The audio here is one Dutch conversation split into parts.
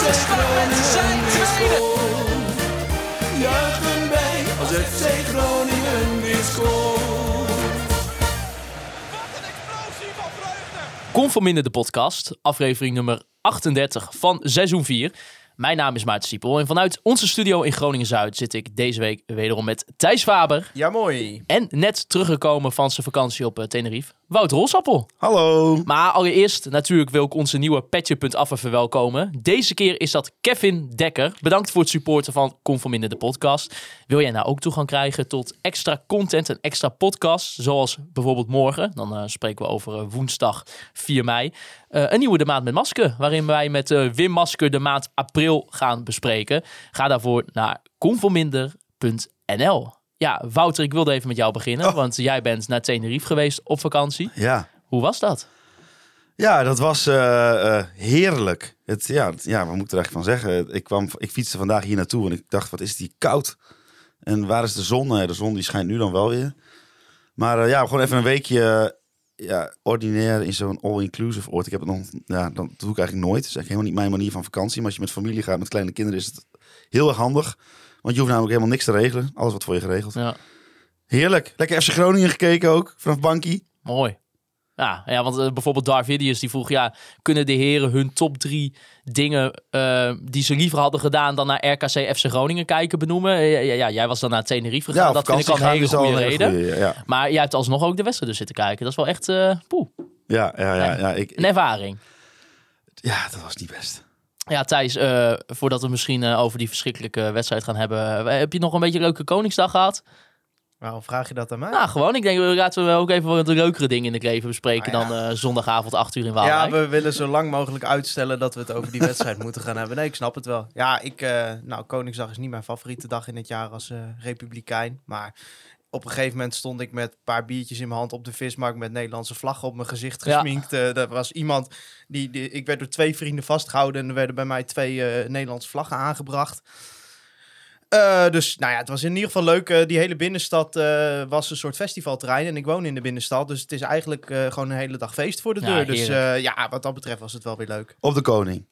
Roestak met zijn tweede. Juichen wij als FC Groningen weer scoort. Conforminder de podcast, aflevering nummer 38 van seizoen 4. Mijn naam is Maarten Siepel en vanuit onze studio in Groningen-Zuid zit ik deze week wederom met Thijs Faber. Ja, mooi. En net teruggekomen van zijn vakantie op eh, Tenerife, Wout Rolsappel. Hallo. Maar allereerst natuurlijk wil ik onze nieuwe Petje.af verwelkomen. Deze keer is dat Kevin Dekker. Bedankt voor het supporten van Conforminder de podcast. Wil jij nou ook toegang krijgen tot extra content en extra podcasts, zoals bijvoorbeeld morgen, dan eh, spreken we over eh, woensdag 4 mei, een nieuwe De Maand met Masker, waarin wij met eh, Wim Masker de maand april gaan bespreken. Ga daarvoor naar conforminder.nl. Ja, Wouter, ik wilde even met jou beginnen, want jij bent naar Tenerife geweest op vakantie. Ja, Hoe was dat? ja dat was eh, eh, heerlijk. Het, ja, het- ja, wat moet ik er echt van zeggen? Ik, kwam, ik fietste vandaag hier naartoe en ik dacht, wat is die koud? En waar is de zon? Eh, de zon die schijnt nu dan wel weer. Maar eh, ja, gewoon even een weekje eh, ja, ordinair in zo'n all-inclusive oord. Ik heb het nog, ja, dat doe ik eigenlijk nooit. Het is eigenlijk helemaal niet mijn manier van vakantie. Maar als je met familie gaat, met kleine kinderen, is het heel erg handig. Want je hoeft namelijk helemaal niks te regelen. Alles wordt voor je geregeld. Ja, Heerlijk. Lekker FC Groningen gekeken ook, vanaf bankie. mooi. Ja, ja want eh, bijvoorbeeld Darvidius die vroeg, ja, kunnen de heren hun top drie dingen eh, die ze liever hadden gedaan dan naar RKC FC Groningen kijken benoemen? Ja, ja, jij was dan naar Tenerife gegaan, op dat vind ik al een hele goede reden. goeie, ja. Maar jij hebt alsnog ook de wedstrijd dus zitten kijken. Dat is wel echt, eh poeh, Ja, ja, ja, ja. Ik, een ervaring. ja, dat was niet best. Ja, Thijs, voordat we misschien over die verschrikkelijke wedstrijd gaan hebben, heb je nog een beetje een leuke Koningsdag gehad? Waarom vraag je dat aan mij? Nou, gewoon. Ik denk, laten we ook even wat leukere dingen in het leven bespreken Nou dan eh, zondagavond 8 uur in Ja, Waalwijk. we willen zo lang mogelijk uitstellen dat we het over die wedstrijd moeten gaan hebben. Nee, ik snap het wel. Ja, ik, eh, nou, Koningsdag is niet mijn favoriete dag in het jaar als eh, republikein. Maar op een gegeven moment stond ik met een paar biertjes in mijn hand op de vismarkt met Nederlandse vlaggen op mijn gezicht Ja. gesminkt. Eh, er was iemand die, die, ik werd door twee vrienden vastgehouden en er werden bij mij twee Nederlandse vlaggen aangebracht. Eh, dus nou ja, het was in ieder geval leuk. Eh, die hele binnenstad eh, was een soort festivalterrein. En ik woon in de binnenstad. Dus het is eigenlijk eh, gewoon een hele dag feest voor de Ja, deur. dus eh, ja, wat dat betreft was het wel weer leuk. Op de koning.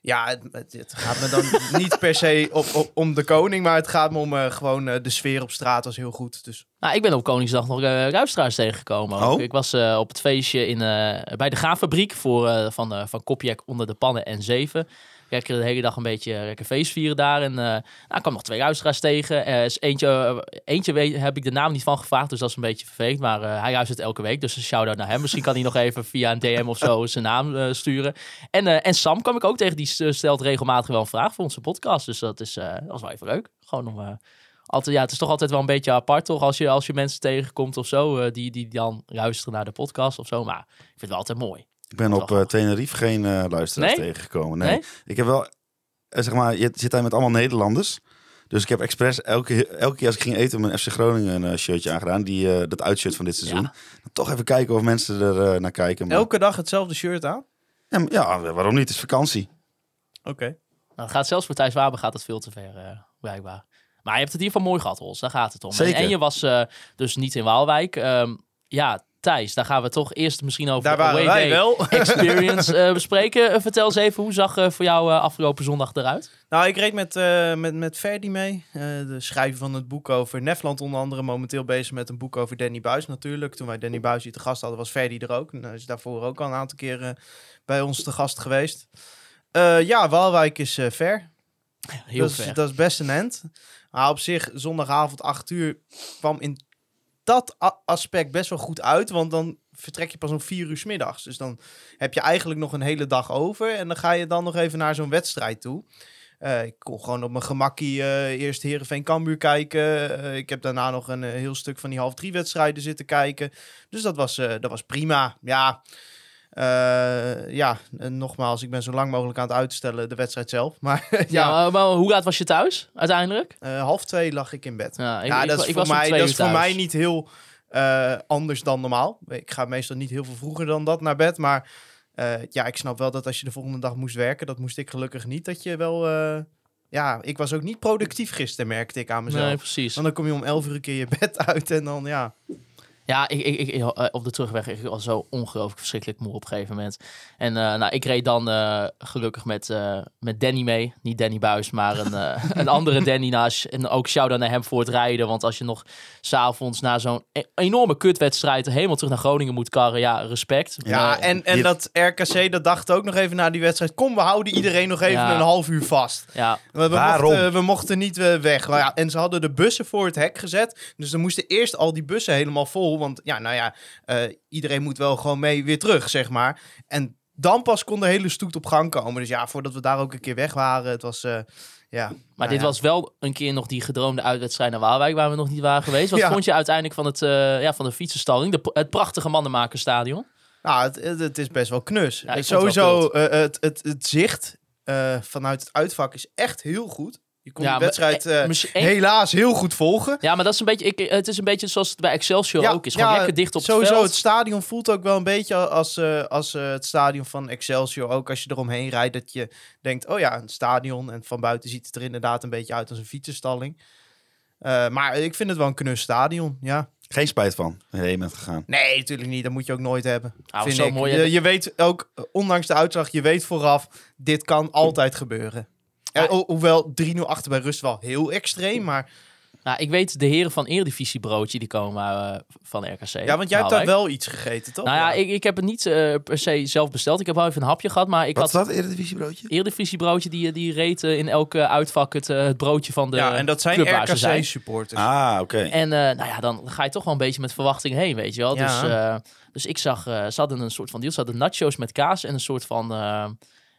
Ja, het, het, gaat me dan niet per se op, op, om de koning. Maar het gaat me om eh, gewoon eh, de sfeer op straat was heel goed. Dus Nou, ik ben op Koningsdag nog eh luisteraars tegengekomen. ook. Oh. Ik was eh, op het feestje in, eh, bij de Gaanfabriek voor, eh, van, eh van Kopjek onder de pannen en zeven. Lekker de hele dag een beetje eh, lekker feest vieren daar. En eh nou, ik kwam nog twee luisteraars tegen. Er is eentje eh, eentje weet, heb ik de naam niet van gevraagd, dus dat is een beetje vervelend. Maar eh, hij luistert elke week, dus een shout-out naar hem. Misschien kan hij nog even via een DM of zo zijn naam eh, sturen. En, eh, en Sam kwam ik ook tegen, die stelt regelmatig wel een vraag voor onze podcast. Dus dat, is, eh, dat wel even leuk. Gewoon om... eh, altijd, ja, het is toch altijd wel een beetje apart, toch? Als je, als je mensen tegenkomt of zo, eh, die, die dan luisteren naar de podcast of zo. Maar ik vind het wel altijd mooi. Ik ben op eh, Tenerife geen eh luisteraars Nee? tegengekomen. Nee. Nee? Ik heb wel, eh, zeg maar, je zit daar met allemaal Nederlanders. Dus ik heb expres elke, elke keer als ik ging eten mijn FC Groningen een shirtje aangedaan. Die, eh, dat uitshirt van dit seizoen. Ja. Toch even kijken of mensen er naar kijken. Maar, elke dag hetzelfde shirt aan. ja, maar- ja, waarom niet? Het is vakantie. Oké. Nou, het gaat zelfs voor Thijs Waber gaat het veel te ver, eh, blijkbaar. Maar je hebt het hier van mooi gehad. Daar gaat het om. En- Zeker. En, je was eh, dus niet in Waalwijk. Ehm, ja, Thijs, daar gaan we toch eerst misschien over Daar waren wij day wel. experience eh, bespreken. Eh, vertel eens even, hoe zag eh, voor jou afgelopen zondag eruit? Nou, ik reed met, met, met Ferdi mee. de schrijver van het boek over Nefland onder andere. Momenteel bezig met een boek over Danny Buis natuurlijk. Toen wij Danny Buis hier te gast hadden, was Ferdi er ook. En hij is daarvoor ook al een aantal keren bij ons te gast geweest. Ja, Waalwijk is ver. Heel dat, ver. Is, dat is best een end. Maar op zich, zondagavond 8 uur kwam in dat aspect best wel goed uit. Want dan vertrek je pas om 4 uur 's middags. Dus dan heb je eigenlijk nog een hele dag over. En dan ga je dan nog even naar zo'n wedstrijd toe. Eh, ik kon gewoon op mijn gemakkie eh, eerst Heerenveen Cambuur kijken. Eh, ik heb daarna nog een heel stuk van die half drie wedstrijden zitten kijken. Dus dat was, dat was prima. Ja, Eh, ja, nogmaals, ik ben zo lang mogelijk aan het uitstellen de wedstrijd zelf. Maar Ja, ja, maar, maar hoe laat was je thuis uiteindelijk? eh, half twee lag ik in bed. Ja, ik, ja, ik- dat is, ik voor, mij, twee dat uur is voor thuis. mij niet heel eh, anders dan normaal. Ik ga meestal niet heel veel vroeger dan dat naar bed. Maar ja, ik snap wel dat als je de volgende dag moest werken, dat moest ik gelukkig niet. Dat je wel. ja, ik was ook niet productief gisteren, merkte ik aan mezelf. Nee, precies. Want dan kom je om 11 uur een keer je bed uit en dan ja. Ja, ik, ik, ik, eh, op de terugweg ik was zo ongelooflijk verschrikkelijk moe op een gegeven moment. En eh, nou, ik reed dan eh, gelukkig met, eh, met Danny mee. Niet Danny Buis, maar een, eh, een andere Danny naast. En ook shout-out naar hem voor het rijden. Want als je nog s'avonds na zo'n e- enorme kutwedstrijd helemaal terug naar Groningen moet karren, ja, respect. Ja, en, en dat RKC, dat dacht ook nog even na die wedstrijd. Kom, we houden iedereen nog even Ja. een half uur vast. ja, We, we Waarom? mochten, we mochten niet weg. Maar ja, en ze hadden de bussen voor het hek gezet. Dus dan moesten eerst al die bussen helemaal vol. Want ja, nou ja, eh, iedereen moet wel gewoon mee weer terug, zeg maar. En dan pas kon de hele stoet op gang komen. Dus ja, voordat we daar ook een keer weg waren, het was... eh, ja, maar nou dit ja. was wel een keer nog die gedroomde uitwedstrijd naar Waalwijk, waar we nog niet waren geweest. Wat Ja. vond je uiteindelijk van, het, eh, ja, van de fietsenstalling? De, het prachtige mannenmakerstadion. Nou, het, het, is best wel knus. Ja, Sowieso, het, het, het zicht vanuit het uitvak is echt heel goed. Je kon Ja, maar, wedstrijd eh, eh, misschien helaas heel goed volgen. Ja, maar dat is een beetje, ik, het is een beetje zoals het bij Excelsior ook is. Gewoon lekker dicht op sowieso, het het, veld. stadion voelt ook wel een beetje als, eh, als eh, het stadion van Excelsior. Ook als je eromheen rijdt, dat je denkt, oh ja, een stadion. En van buiten ziet het er inderdaad een beetje uit als een fietsenstalling. Eh, maar ik vind het wel een knus stadion, ja. Geen spijt van. Heen bent gegaan. Nee, natuurlijk niet. Dat moet je ook nooit hebben. Ah, vind zo ik. mooi, je, je weet ook, eh, ondanks de uitslag, je weet vooraf, dit kan altijd gebeuren. Ja. Ho- hoewel 3-0 achter bij rust wel heel extreem, maar... Nou, ik weet de heren van Eredivisie broodje die komen eh, van RKC. Ja, want jij hebt daar wel iets gegeten, toch? Nou ja, ik, ik heb het niet eh, per se zelf besteld. Ik heb wel even een hapje gehad, maar ik Wat had is dat, Eredivisie broodje? Eredivisie broodje die, die reed eh, in elke uitvak het, het broodje van de ja, en dat zijn zijn. RKC-supporters. Ah, oké. En eh, nou ja, dan ga je toch wel een beetje met verwachting heen, weet je wel. Ja. Dus, eh, dus ik zag, eh, ze hadden een soort van deal. Ze hadden nachos met kaas en een soort van eh,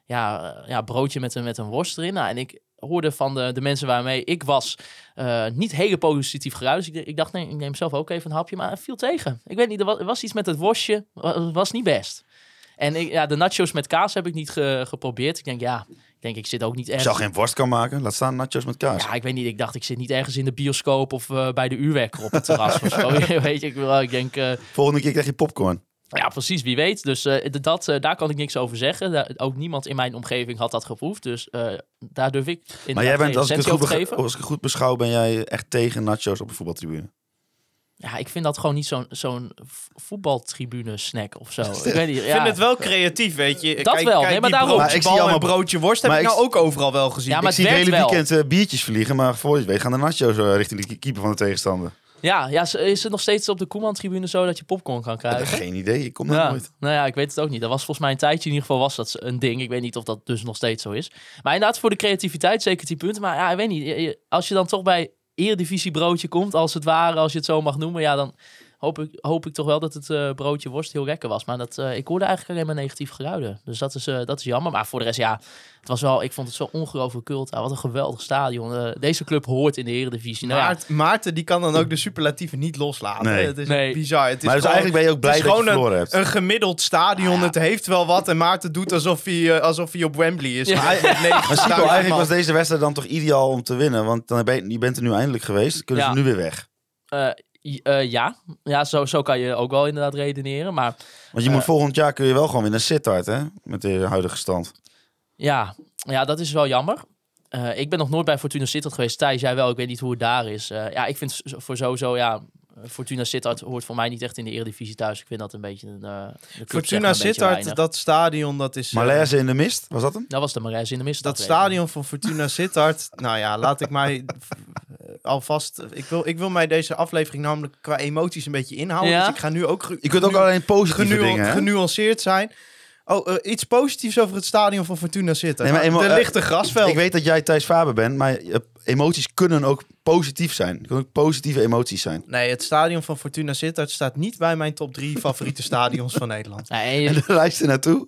ja, eh, ja, broodje met een, met een worst erin. Nou, en ik hoorde van de, de mensen waarmee ik was eh, niet hele positief geruid. Dus ik, ik dacht, nee, ik neem zelf ook even een hapje. Maar het viel tegen. Ik weet niet, er was, er was iets met het worstje. wa- was niet best. En ik, ja, de nachos met kaas heb ik niet ge- geprobeerd. Ik denk, ja, ik denk, ik zit ook niet Ik ergens... zou geen worst kan maken. Laat staan nachos met kaas. Ja, ik weet niet. Ik dacht, ik zit niet ergens in de bioscoop of eh, bij de uurwekker op het terras of zo. weet je, ik, ik denk, Volgende keer krijg je popcorn. Ja, precies, wie weet. Dus eh, dat, eh, daar kan ik niks over zeggen. Daar- ook niemand in mijn omgeving had dat geproefd. Dus eh, daar durf ik in Maar jij bent, als ik, het goed als ik het goed beschouw, ben jij echt tegen nachos op een voetbaltribune. Ja, ik vind dat gewoon niet zo'n zo'n v- voetbaltribune snack of zo. ik weet niet. Ik Ja. vind het wel creatief, weet je. Dat wel, nee, maar daarom- Maar ik zie allemaal- broodje worst heb Maar ik ik nou ook overal wel gezien. Ja, maar ik zie het het hele werkt wel. weekend biertjes vliegen, maar voor je weet gaan de nachos richting de keeper van de tegenstander. Ja, ja, is- het nog steeds op de Koeman-tribune zo dat je popcorn kan krijgen? geen idee, ik kom daar Ja, nooit. nou ja, ik weet het ook niet. Dat was volgens mij een tijdje in ieder geval was dat een ding. Ik weet niet of dat dus nog steeds zo is. Maar inderdaad voor de creativiteit zeker die punten. Maar ja, ik weet niet. Als je dan toch bij Eredivisie broodje komt, als het ware, als je het zo mag noemen, ja, dan hoop ik, hoop ik toch wel dat het eh, broodje worst heel lekker was. Maar dat, eh, ik hoorde eigenlijk alleen maar negatief geluiden. Dus dat is, eh, dat is jammer. Maar voor de rest, ja, het was wel, ik vond het zo ongelooflijk kult. wat een geweldig stadion. Deze club hoort in de Eredivisie. Nou ja, Maarten die kan dan ook de superlatieven niet loslaten. Nee. Het is Nee. bizar. Het is Maar dus gewoon- eigenlijk ben je ook blij dat je verloren hebt. Een gemiddeld stadion, Ah, ja. het heeft wel wat. En Maarten doet alsof hij, alsof hij op Wembley is. Ja. Maar Maar Sico, 90.000 eigenlijk man. was deze wedstrijd dan toch ideaal om te winnen. Want dan ben je, je bent er nu eindelijk geweest. Kunnen Ja. ze nu weer weg. eh, eh, ja, ja zo, zo kan je ook wel inderdaad redeneren. Maar Want je Eh. moet volgend jaar kun je wel gewoon weer naar Sittard, hè? Met de huidige stand. Ja, ja dat is wel jammer. Eh, ik ben nog nooit bij Fortuna Sittard geweest. Thijs, jij wel. Ik weet niet hoe het daar is. Eh, ja, ik vind voor sowieso, ja... Fortuna Sittard hoort voor mij niet echt in de Eredivisie thuis. Ik vind dat een beetje een... eh, Fortuna Sittard, dat stadion, dat is... eh, Malaise in de mist, was dat hem? Dat was de Marais in de mist. dat stadion van Fortuna Sittard, nou ja, laat ik mij eh, alvast... Ik wil, ik wil mij deze aflevering namelijk qua emoties een beetje inhouden. Ja? Dus ik ga nu ook... Je kunt ook alleen positieve genu- dingen, hè? genuanceerd zijn. Oh, eh, iets positiefs over het stadion van Fortuna Sittard. Nee, maar emo- er ligt een grasveld. Ik weet dat jij Thijs Faber bent, maar eh, emoties kunnen ook positief zijn. Kunnen ook positieve emoties zijn. Nee, het stadion van Fortuna Sittard staat niet bij mijn top drie favoriete stadions van Nederland. Ja, en je- En de lijst naartoe.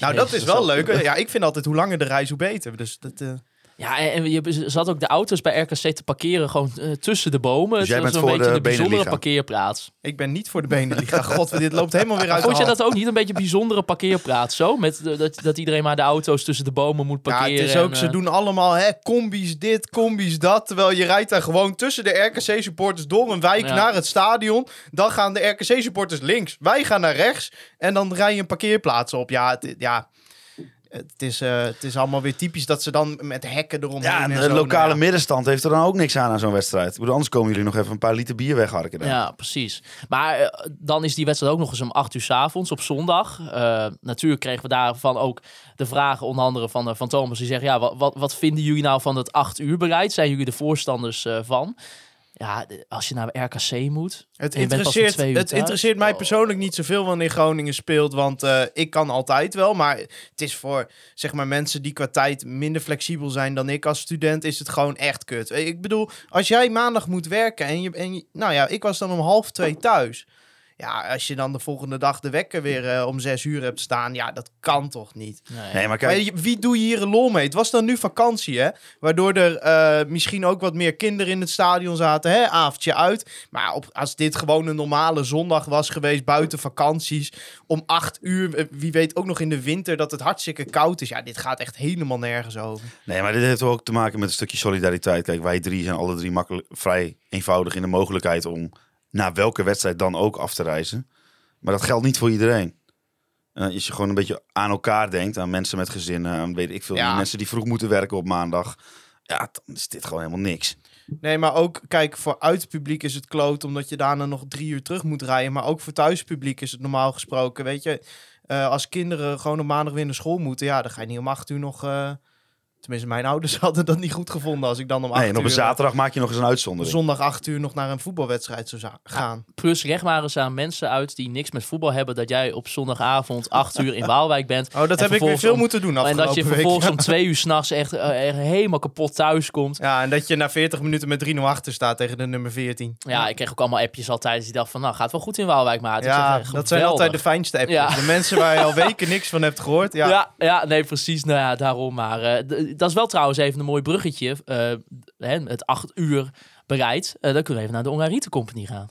Nou, dat is wel leuk. Ja, ik vind altijd hoe langer de reis, hoe beter. Dus dat, eh, Ja, en en je zat ook de auto's bij RKC te parkeren gewoon eh, tussen de bomen. Dus jij was bent een voor beetje de de bijzondere Beneliga? parkeerplaats. Ik ben niet voor de Beneliga. God, dit loopt helemaal weer uit Vond je dat ook niet een beetje een bijzondere parkeerplaats zo? Met, de- dat, dat iedereen maar de auto's tussen de bomen moet Ja, parkeren. het is ook, en, ze eh, doen allemaal hè, combi's dit, combi's dat. Terwijl je rijdt daar gewoon tussen de RKC-supporters door een wijk Ja. naar het stadion. Dan gaan de RKC-supporters links. Wij gaan naar rechts. En dan rij je een parkeerplaats op. Ja, het, ja, het, is, eh, het is allemaal weer typisch dat ze dan met hekken eromheen... Ja, en en de zo, lokale nou ja. middenstand heeft er dan ook niks aan aan zo'n wedstrijd. Ik bedoel, anders komen jullie nog even een paar liter bier wegharken. Ja, precies. Maar eh, dan is die wedstrijd ook nog eens om 8 uur s avonds op zondag. Eh, natuurlijk kregen we daarvan ook de vragen, onder andere van, van Thomas. Die zegt, ja, wat, wat, wat vinden jullie nou van het 8 uur beleid? Zijn jullie de voorstanders eh, van? Ja, als je naar RKC moet... Het interesseert, twee uur het thuis. interesseert mij Oh. persoonlijk niet zoveel wanneer Groningen speelt. Want eh, ik kan altijd wel. Maar het is voor zeg maar, mensen die qua tijd minder flexibel zijn dan ik als student. Is het gewoon echt kut. Ik bedoel, als jij maandag moet werken. En je, en je, nou ja, ik was dan om half twee thuis. Ja, als je dan de volgende dag de wekker weer eh, om zes uur hebt staan. Ja, dat kan toch niet. Nee. Nee, maar kijk, wie doe je hier een lol mee? Het was dan nu vakantie, hè? Waardoor er eh, misschien ook wat meer kinderen in het stadion zaten. Hè? Avondje uit. Maar op, als dit gewoon een normale zondag was geweest, buiten vakanties, om acht uur, eh, wie weet ook nog in de winter dat het hartstikke koud is. Ja, dit gaat echt helemaal nergens over. nee, maar dit heeft ook te maken met een stukje solidariteit. Kijk, wij drie zijn alle drie makkelijk, vrij eenvoudig in de mogelijkheid om naar welke wedstrijd dan ook af te reizen. Maar dat geldt niet voor iedereen. Eh, als je gewoon een beetje aan elkaar denkt, aan mensen met gezinnen, aan weet ik veel, Ja. mensen die vroeg moeten werken op maandag. Ja, dan is dit gewoon helemaal niks. Nee, maar ook, kijk, voor uitpubliek is het kloot, omdat je daarna nog drie uur terug moet rijden. Maar ook voor thuispubliek is het normaal gesproken, weet je. eh, als kinderen gewoon op maandag weer naar school moeten, ja, dan ga je niet om acht uur nog... eh, tenminste, mijn ouders hadden dat niet goed gevonden als ik dan om acht Nee, en op uur... een zaterdag maak je nog eens een uitzondering. zondag 8 uur nog naar een voetbalwedstrijd zou za- gaan. Plus leg maar eens aan mensen uit die niks met voetbal hebben... dat jij op zondagavond 8 uur in Waalwijk bent. Oh, dat En heb ik weer veel om- moeten doen En dat je week. vervolgens om twee uur s'nachts echt, eh, echt helemaal kapot thuis komt. Ja, en dat je na 40 minuten met 3-0 achter staat tegen de nummer 14. Ja, ik kreeg ook allemaal appjes altijd. Die dacht van, nou, gaat wel goed in Waalwijk, maat. Ja, zeg, eh, dat zijn altijd de fijnste appjes. Ja. De mensen waar je al weken niks van hebt gehoord. Ja, Ja. ja, nee, precies. Nou ja, daarom. Maar eh, d- dat is wel trouwens even een mooi bruggetje. eh, hè, het acht uur bereid. Eh, dan kunnen we even naar de Online Retail Company gaan.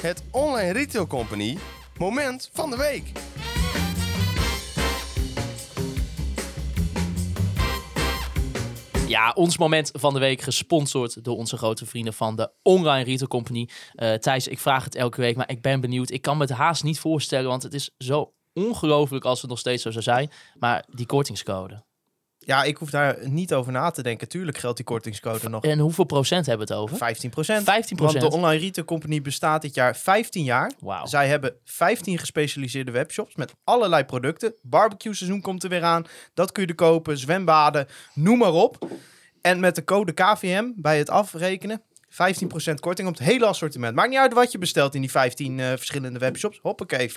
Het Online Retail Company moment van de week. Ja, ons moment van de week gesponsord door onze grote vrienden van de Online Retail Company. Eh, Thijs, ik vraag het elke week, maar ik ben benieuwd. Ik kan me het haast niet voorstellen, want het is zo ongelooflijk als het nog steeds zo zou zijn. Maar die kortingscode. ja, ik hoef daar niet over na te denken. Tuurlijk geldt die kortingscode nog. En hoeveel procent hebben we het over? 15 procent. 15 Want de Online Retail Company bestaat dit jaar 15 jaar. Wauw. Zij hebben 15 gespecialiseerde webshops met allerlei producten. Barbecue seizoen komt er weer aan. Dat kun je er kopen. Zwembaden, noem maar op. En met de code KVM bij het afrekenen 15% korting op het hele assortiment. Maakt niet uit wat je bestelt in die 15 eh, verschillende webshops. Hoppakee, 15%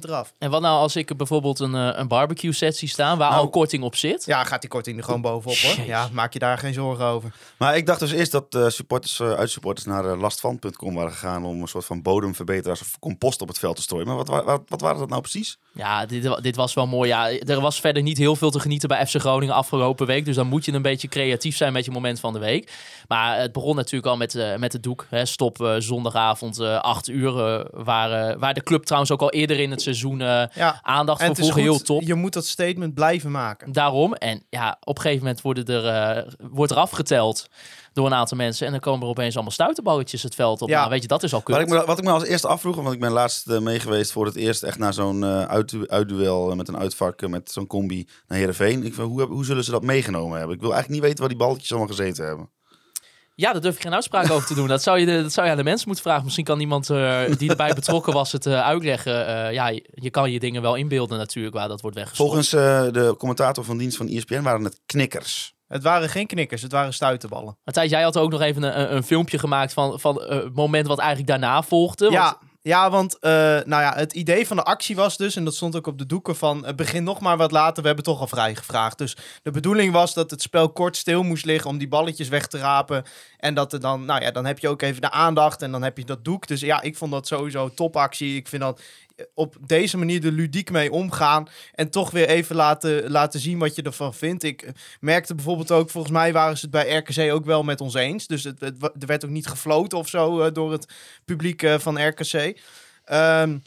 eraf. En wat nou als ik bijvoorbeeld een, eh, een barbecue set zie staan waar Nou, al korting op zit? Ja, gaat die korting er gewoon bovenop hoor. Ja, maak je daar geen zorgen over. Maar ik dacht dus eerst dat eh, supporters, uitsupporters naar lastvan.com waren gegaan om een soort van bodemverbeteraars of compost op het veld te strooien. Maar wat, wa- wat, wat waren dat nou precies? Ja, dit, dit was wel mooi. Ja, er was verder niet heel veel te genieten bij FC Groningen afgelopen week. Dus dan moet je een beetje creatief zijn met je moment van de week. Maar het begon natuurlijk al met, eh, met het doek. Hè. Stop eh, zondagavond eh 8 uur. eh, waar, eh, waar de club trouwens ook al eerder in het seizoen eh, Ja, aandacht en voor het is vroeg. Heel top. je moet dat statement blijven maken. Daarom. En ja, op een gegeven moment worden er, eh, wordt er afgeteld door een aantal mensen. En dan komen er opeens allemaal stuiterballetjes het veld op. Ja. Nou, weet je, dat is al Wat ik, kut. me, wat ik me als eerste afvroeg, want ik ben laatst eh, mee geweest voor het eerst echt naar zo'n eh, uit, uitduel eh, met een uitvak eh, met zo'n combi naar Heerenveen. Ik van, hoe, hoe zullen ze dat meegenomen hebben? Ik wil eigenlijk niet weten waar die balletjes allemaal gezeten hebben. Ja, daar durf ik geen uitspraak over te doen. Dat zou, je de, dat zou je aan de mensen moeten vragen. Misschien kan iemand eh, die erbij betrokken was het eh, uitleggen. Eh, ja, je, je kan je dingen wel inbeelden natuurlijk waar dat wordt weggestopt. Volgens eh, de commentator van dienst van ESPN waren het knikkers. Het waren geen knikkers, het waren stuiterballen. Matthijs, jij had ook nog even een, een, filmpje gemaakt van, van eh, het moment wat eigenlijk daarna volgde. Want- Ja, want eh, nou ja, het idee van de actie was dus, en dat stond ook op de doeken van, eh, begin nog maar wat later, we hebben toch al vrij gevraagd. Dus de bedoeling was dat het spel kort stil moest liggen om die balletjes weg te rapen. En dat er dan, nou ja, dan heb je ook even de aandacht en dan heb je dat doek. Dus ja, ik vond dat sowieso topactie. Ik vind dat, op deze manier er ludiek mee omgaan. En toch weer even laten, laten zien wat je ervan vindt. Ik eh, merkte bijvoorbeeld ook, volgens mij waren ze het bij RKC ook wel met ons eens. Dus het, het, er werd ook niet gefloten of zo eh, door het publiek eh, van RKC. Ehm,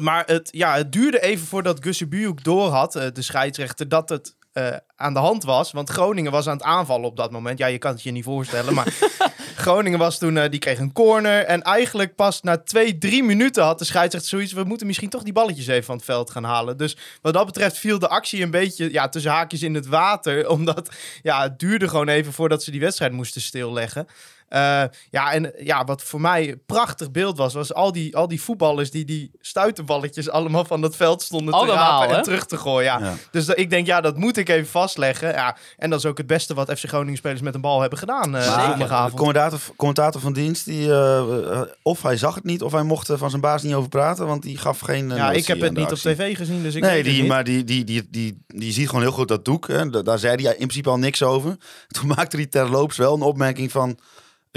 maar het, ja, het duurde even voordat Gussebujuk door had, de scheidsrechter, dat het eh, aan de hand was. Want Groningen was aan het aanvallen op dat moment. Ja, je kan het je niet voorstellen, maar Groningen was toen, eh, die kreeg een corner. En eigenlijk pas na twee, drie minuten had de scheidsrechter zoiets... we moeten misschien toch die balletjes even van het veld gaan halen. Dus wat dat betreft viel de actie een beetje ja, tussen haakjes in het water. Omdat ja, het duurde gewoon even voordat ze die wedstrijd moesten stilleggen. Eh, ja, en ja, wat voor mij een prachtig beeld was, was al die, al die voetballers die die stuiterballetjes allemaal van het veld stonden te Allemaal, rapen en hè? terug te gooien. Ja. Ja. Dus dat- ik denk, ja, dat moet ik even vastleggen. Ja, en dat is ook het beste wat FC Groningen spelers met een bal hebben gedaan eh zondagavond. de commentator, commentator van dienst, die, eh, eh, of hij zag het niet, of hij mocht er van zijn baas niet over praten, want die gaf geen. eh, ja, ik heb het niet op tv gezien, dus ik nee, weet het die, niet. maar die, die, die, die, die ziet gewoon heel goed dat doek. Hè. Da- Daar zei hij in principe al niks over. Toen maakte hij terloops wel een opmerking van...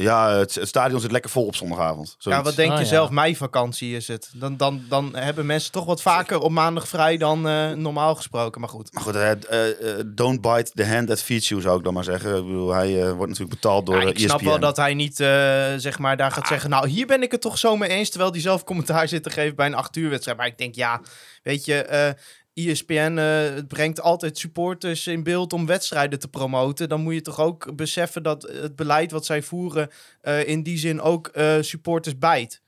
Ja, het, het stadion zit lekker vol op zondagavond. Ja, wat denk Ah, je ja. zelf? Meivakantie is het. Dan, dan, dan hebben mensen toch wat vaker op maandag vrij dan eh, normaal gesproken. Maar goed. Maar goed, eh, eh, don't bite the hand that feeds you, zou ik dan maar zeggen. Ik bedoel, hij eh, wordt natuurlijk betaald door Ja, eh, ik snap ESPN. wel dat hij niet eh, zeg maar, daar gaat zeggen... nou, hier ben ik het toch zo mee eens... terwijl hij zelf commentaar zit te geven bij een acht uur wedstrijd. Maar ik denk, ja, weet je... ESPN eh, het brengt altijd supporters in beeld om wedstrijden te promoten. Dan moet je toch ook beseffen dat het beleid wat zij voeren... eh, in die zin ook eh, supporters bijt.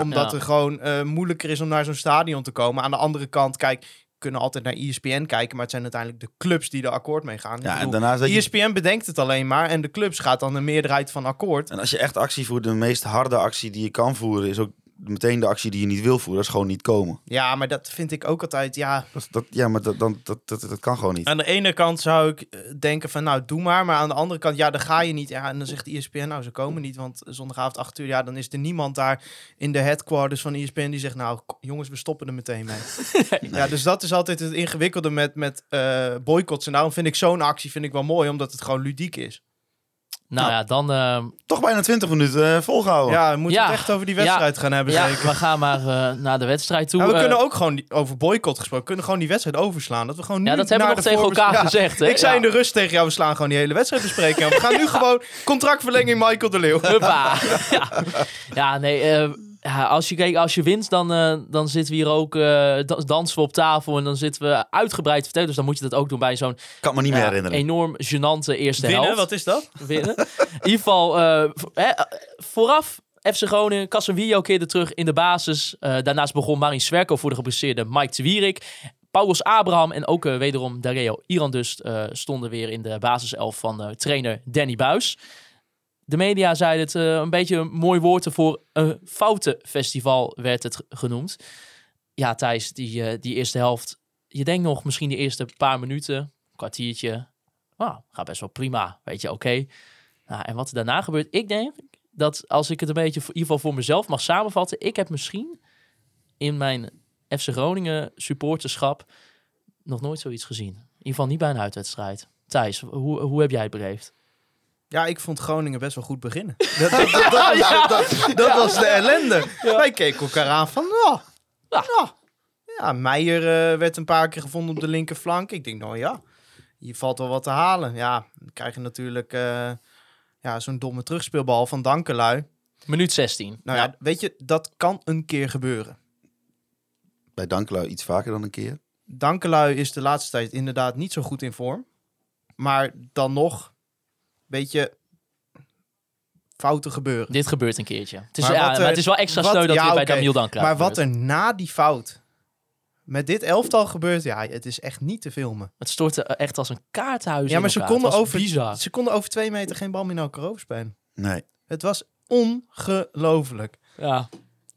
Omdat Ja. er gewoon eh, moeilijker is om naar zo'n stadion te komen. Aan de andere kant, kijk... we kunnen altijd naar ESPN kijken... maar het zijn uiteindelijk de clubs die er akkoord mee gaan. Ja, en bedoel, dat je- ESPN bedenkt het alleen maar en de clubs gaat dan een meerderheid van akkoord. En als je echt actie voert, de meest harde actie die je kan voeren, is ook meteen de actie die je niet wil voeren. Dat is gewoon niet komen. Ja, maar dat vind ik ook altijd, ja... Dat, dat, ja, maar dat, dan, dat, dat, dat kan gewoon niet. Aan de ene kant zou ik eh, denken van, nou, doe maar. Maar aan de andere kant, ja, dan ga je niet. Ja, en dan zegt ESPN, nou, ze komen niet. Want zondagavond 8 uur, ja, dan is er niemand daar in de headquarters van ESPN die zegt, nou, jongens, we stoppen er meteen mee. Ja, dus dat is altijd het ingewikkelde met, met eh, boycotts. En daarom vind ik zo'n actie vind ik wel mooi, omdat het gewoon ludiek is. Nou ja, dan... eh, Toch bijna 20 minuten eh, volgehouden. Ja, we moeten Ja. het echt over die wedstrijd gaan hebben, ja, zeker. we gaan maar eh, naar de wedstrijd toe. Ja, we Eh, kunnen ook gewoon die- over boycott gesproken, kunnen gewoon die wedstrijd overslaan. Dat we gewoon nu ja, dat hebben we naar nog de tegen elkaar Ja, gezegd. Hè? Ik zei in de rust tegen jou, we slaan gewoon die hele wedstrijd bespreken. En we gaan nu gewoon contractverlenging Michael de Leeuw. Huppa. ja. ja, nee. Ja, als, je, kijk, als je wint, dan, eh, dan zitten we hier ook, eh, dan dansen we op tafel en dan zitten we uitgebreid te vertellen. Dus dan moet je dat ook doen bij zo'n Kan me niet meer ja, herinneren. enorm gênante eerste Winnen, helft. wat is dat? winnen. In ieder geval, eh, eh, vooraf FC Groningen, Casemiro keerde terug in de basis. Eh, daarnaast begon Marin Swerko voor de geblesseerde Mike de Wierik. Paulus Abraham en ook wederom Dario Irandust eh stonden weer in de basiself van trainer Danny Buis. De media zeiden het eh, een beetje een mooi woord ervoor. Een foutenfestival werd het genoemd. Ja, Thijs, die, eh, die eerste helft. Je denkt nog misschien de eerste paar minuten, kwartiertje. Ah, gaat best wel prima, weet je, oké. Nou, en wat er daarna gebeurt, ik denk dat als ik het een beetje, in ieder geval voor mezelf mag samenvatten, ik heb misschien in mijn FC Groningen supporterschap nog nooit zoiets gezien. In ieder geval niet bij een uitwedstrijd. Thijs, hoe, hoe heb jij het beleefd? Ja, ik vond Groningen best wel goed beginnen. Dat, dat, dat, dat, was- dat- dat was de ellende. Wij keken elkaar aan van, oh, Ja. ja. ja, Meijer eh, werd een paar keer gevonden op de linkerflank. Ik denk, nou ja, hier valt wel wat te halen. Ja, dan krijg je natuurlijk eh, ja, zo'n domme terugspeelbal van Dankelui. Minuut 16. Nou ja. weet je, dat kan een keer gebeuren. Bij Dankelui iets vaker dan een keer. Dankelui is de laatste tijd inderdaad niet zo goed in vorm. Maar dan nog, weet je, fouten gebeuren. Dit gebeurt een keertje. Het is, Maar ja, wat maar het is wel extra wat- sneu dat ja, weer bij oké. Damiel dan krijgt. Maar wat er na die fout met dit elftal gebeurt, ja, het is echt niet te filmen. Het stortte echt als een kaarthuis Ja, in maar ze konden, over, bizar. ze konden over twee meter geen bal meer naar elkaar overspelen. Nee. Het was ongelooflijk. Ja.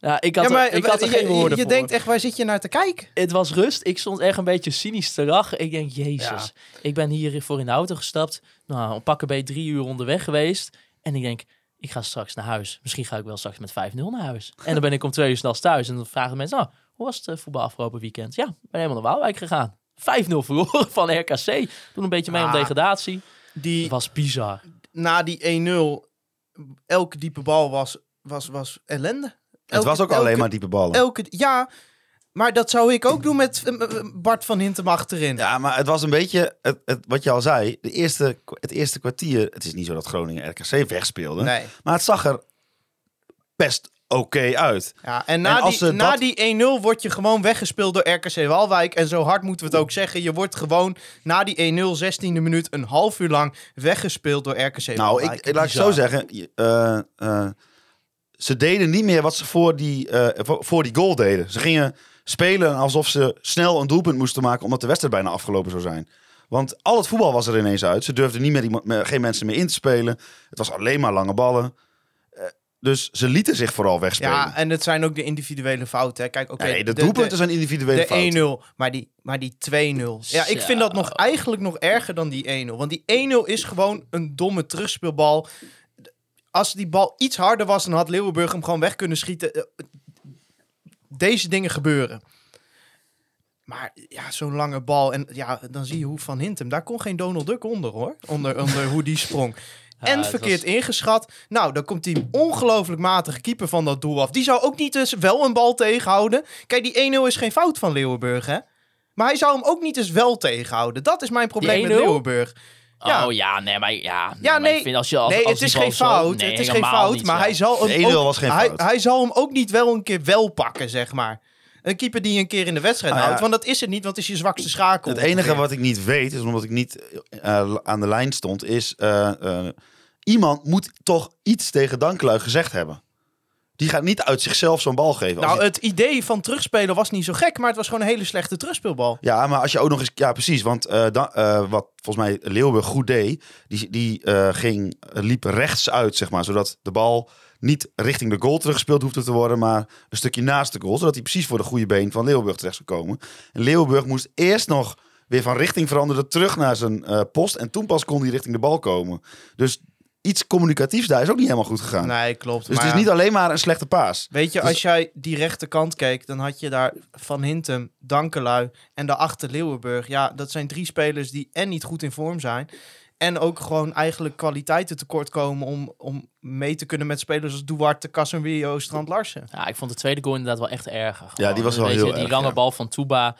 Ja, ik had, ja, maar er, ik had er je, geen je- woorden je voor. denkt echt, waar zit je naar te kijken? Het was rust. Ik stond echt een beetje cynisch te lachen. Ik denk, jezus. Ja. Ik ben hiervoor in de auto gestapt. Nou, pakken bij drie uur onderweg geweest. En ik denk, ik ga straks naar huis. Misschien ga ik wel straks met 5-0 naar huis. En dan ben ik om twee uur s'nachts thuis. En dan vragen mensen, oh, hoe was het eh, voetbal afgelopen weekend? Ja, ben helemaal naar Waalwijk gegaan. 5-0 verloren van RKC. Toen een beetje mee om Ah. degradatie. Die, was bizar. na die 1-0, elke diepe bal was, was, was ellende. Het was ook alleen maar diepe ballen. Elke, ja, maar dat zou ik ook doen met Bart van Hintem achterin. Ja, maar het was een beetje, het, het, wat je al zei, de eerste, het eerste kwartier. Het is niet zo dat Groningen RKC wegspeelde. Nee. Maar het zag er best oké uit. Ja, en na, En die, na dat- die 1-0 word je gewoon weggespeeld door RKC Waalwijk. En zo hard moeten we het ook zeggen. Je wordt gewoon na die 1-0, 16e minuut, een half uur lang weggespeeld door RKC Nou, Waalwijk. ik, laat ik zo zeggen. eh, eh, ze deden niet meer wat ze voor die, eh, voor, die goal deden. Ze gingen spelen alsof ze snel een doelpunt moesten maken... omdat de wedstrijd bijna afgelopen zou zijn. Want al het voetbal was er ineens uit. Ze durfden niet meer iemand, geen mensen meer in te spelen. Het was alleen maar lange ballen. Eh, dus ze lieten zich vooral wegspelen. Ja, en het zijn ook de individuele fouten. Hè. Kijk, oké. nee, de, doelpunten zijn individuele De fouten. 1-0, maar die, maar die 2-0. Ja, ik vind dat nog eigenlijk nog erger dan die 1-0. Want die 1-0 is gewoon een domme terugspeelbal. Als die bal iets harder was, dan had Leeuwenburg hem gewoon weg kunnen schieten. Eh, Deze dingen gebeuren. Maar ja, zo'n lange bal. En ja, dan zie je hoe Van Hintem. Daar kon geen Donald Duck onder hoor. Onder, onder hoe die sprong. en verkeerd was- ingeschat. Nou, dan komt die ongelooflijk matige keeper van dat doel af. Die zou ook niet eens wel een bal tegenhouden. Kijk, die 1-0 is geen fout van Leeuwenburg, hè? Maar hij zou hem ook niet eens wel tegenhouden. Dat is mijn probleem met 1-0? Leeuwenburg. Ja. Oh ja, nee, maar ja. Ja, maar nee. ik vind als je als, nee, als het is geen zo- fout. nee, het is geen fout. niet Maar hij zal, hem De 1-0 ook, was geen hij, fout. hij zal hem ook niet wel een keer wel pakken, zeg maar. Een keeper die je een keer in de wedstrijd Ah, ja. houdt. Want dat is het niet, want het is je zwakste schakel. Het enige wat ik niet weet, is omdat ik niet eh, aan de lijn stond, is... eh, eh, iemand moet toch iets tegen Dankelui gezegd hebben. Die gaat niet uit zichzelf zo'n bal geven. Nou, het idee van terugspelen was niet zo gek, maar het was gewoon een hele slechte terugspeelbal. Ja, maar als je ook nog eens... Ja, precies. Want eh, eh, wat volgens mij Leeuwenburg goed deed... die, die eh, ging, liep rechts uit, zeg maar. Zodat de bal niet richting de goal teruggespeeld hoefde te worden... maar een stukje naast de goal. Zodat hij precies voor de goede been van Leeuwenburg terecht zou komen. En moest eerst nog weer van richting veranderen... terug naar zijn post. En toen pas kon hij richting de bal komen. Dus iets communicatiefs daar is ook niet helemaal goed gegaan. Nee, klopt. dus maar het is niet alleen maar een slechte paas. Weet je, Dus- als jij die rechterkant keek, dan had je daar Van Hintem, Dankelui en daarachter Leeuwenburg. Ja, dat zijn drie spelers die en niet goed in vorm zijn. En ook gewoon eigenlijk kwaliteiten tekort komen om, om mee te kunnen met spelers als Duarte, Casemiro, Strand Larsen. Ja, ik vond de tweede goal inderdaad wel echt erger. Ja, die was wel Weet heel je, Die erg, lange ja. bal van Tuba.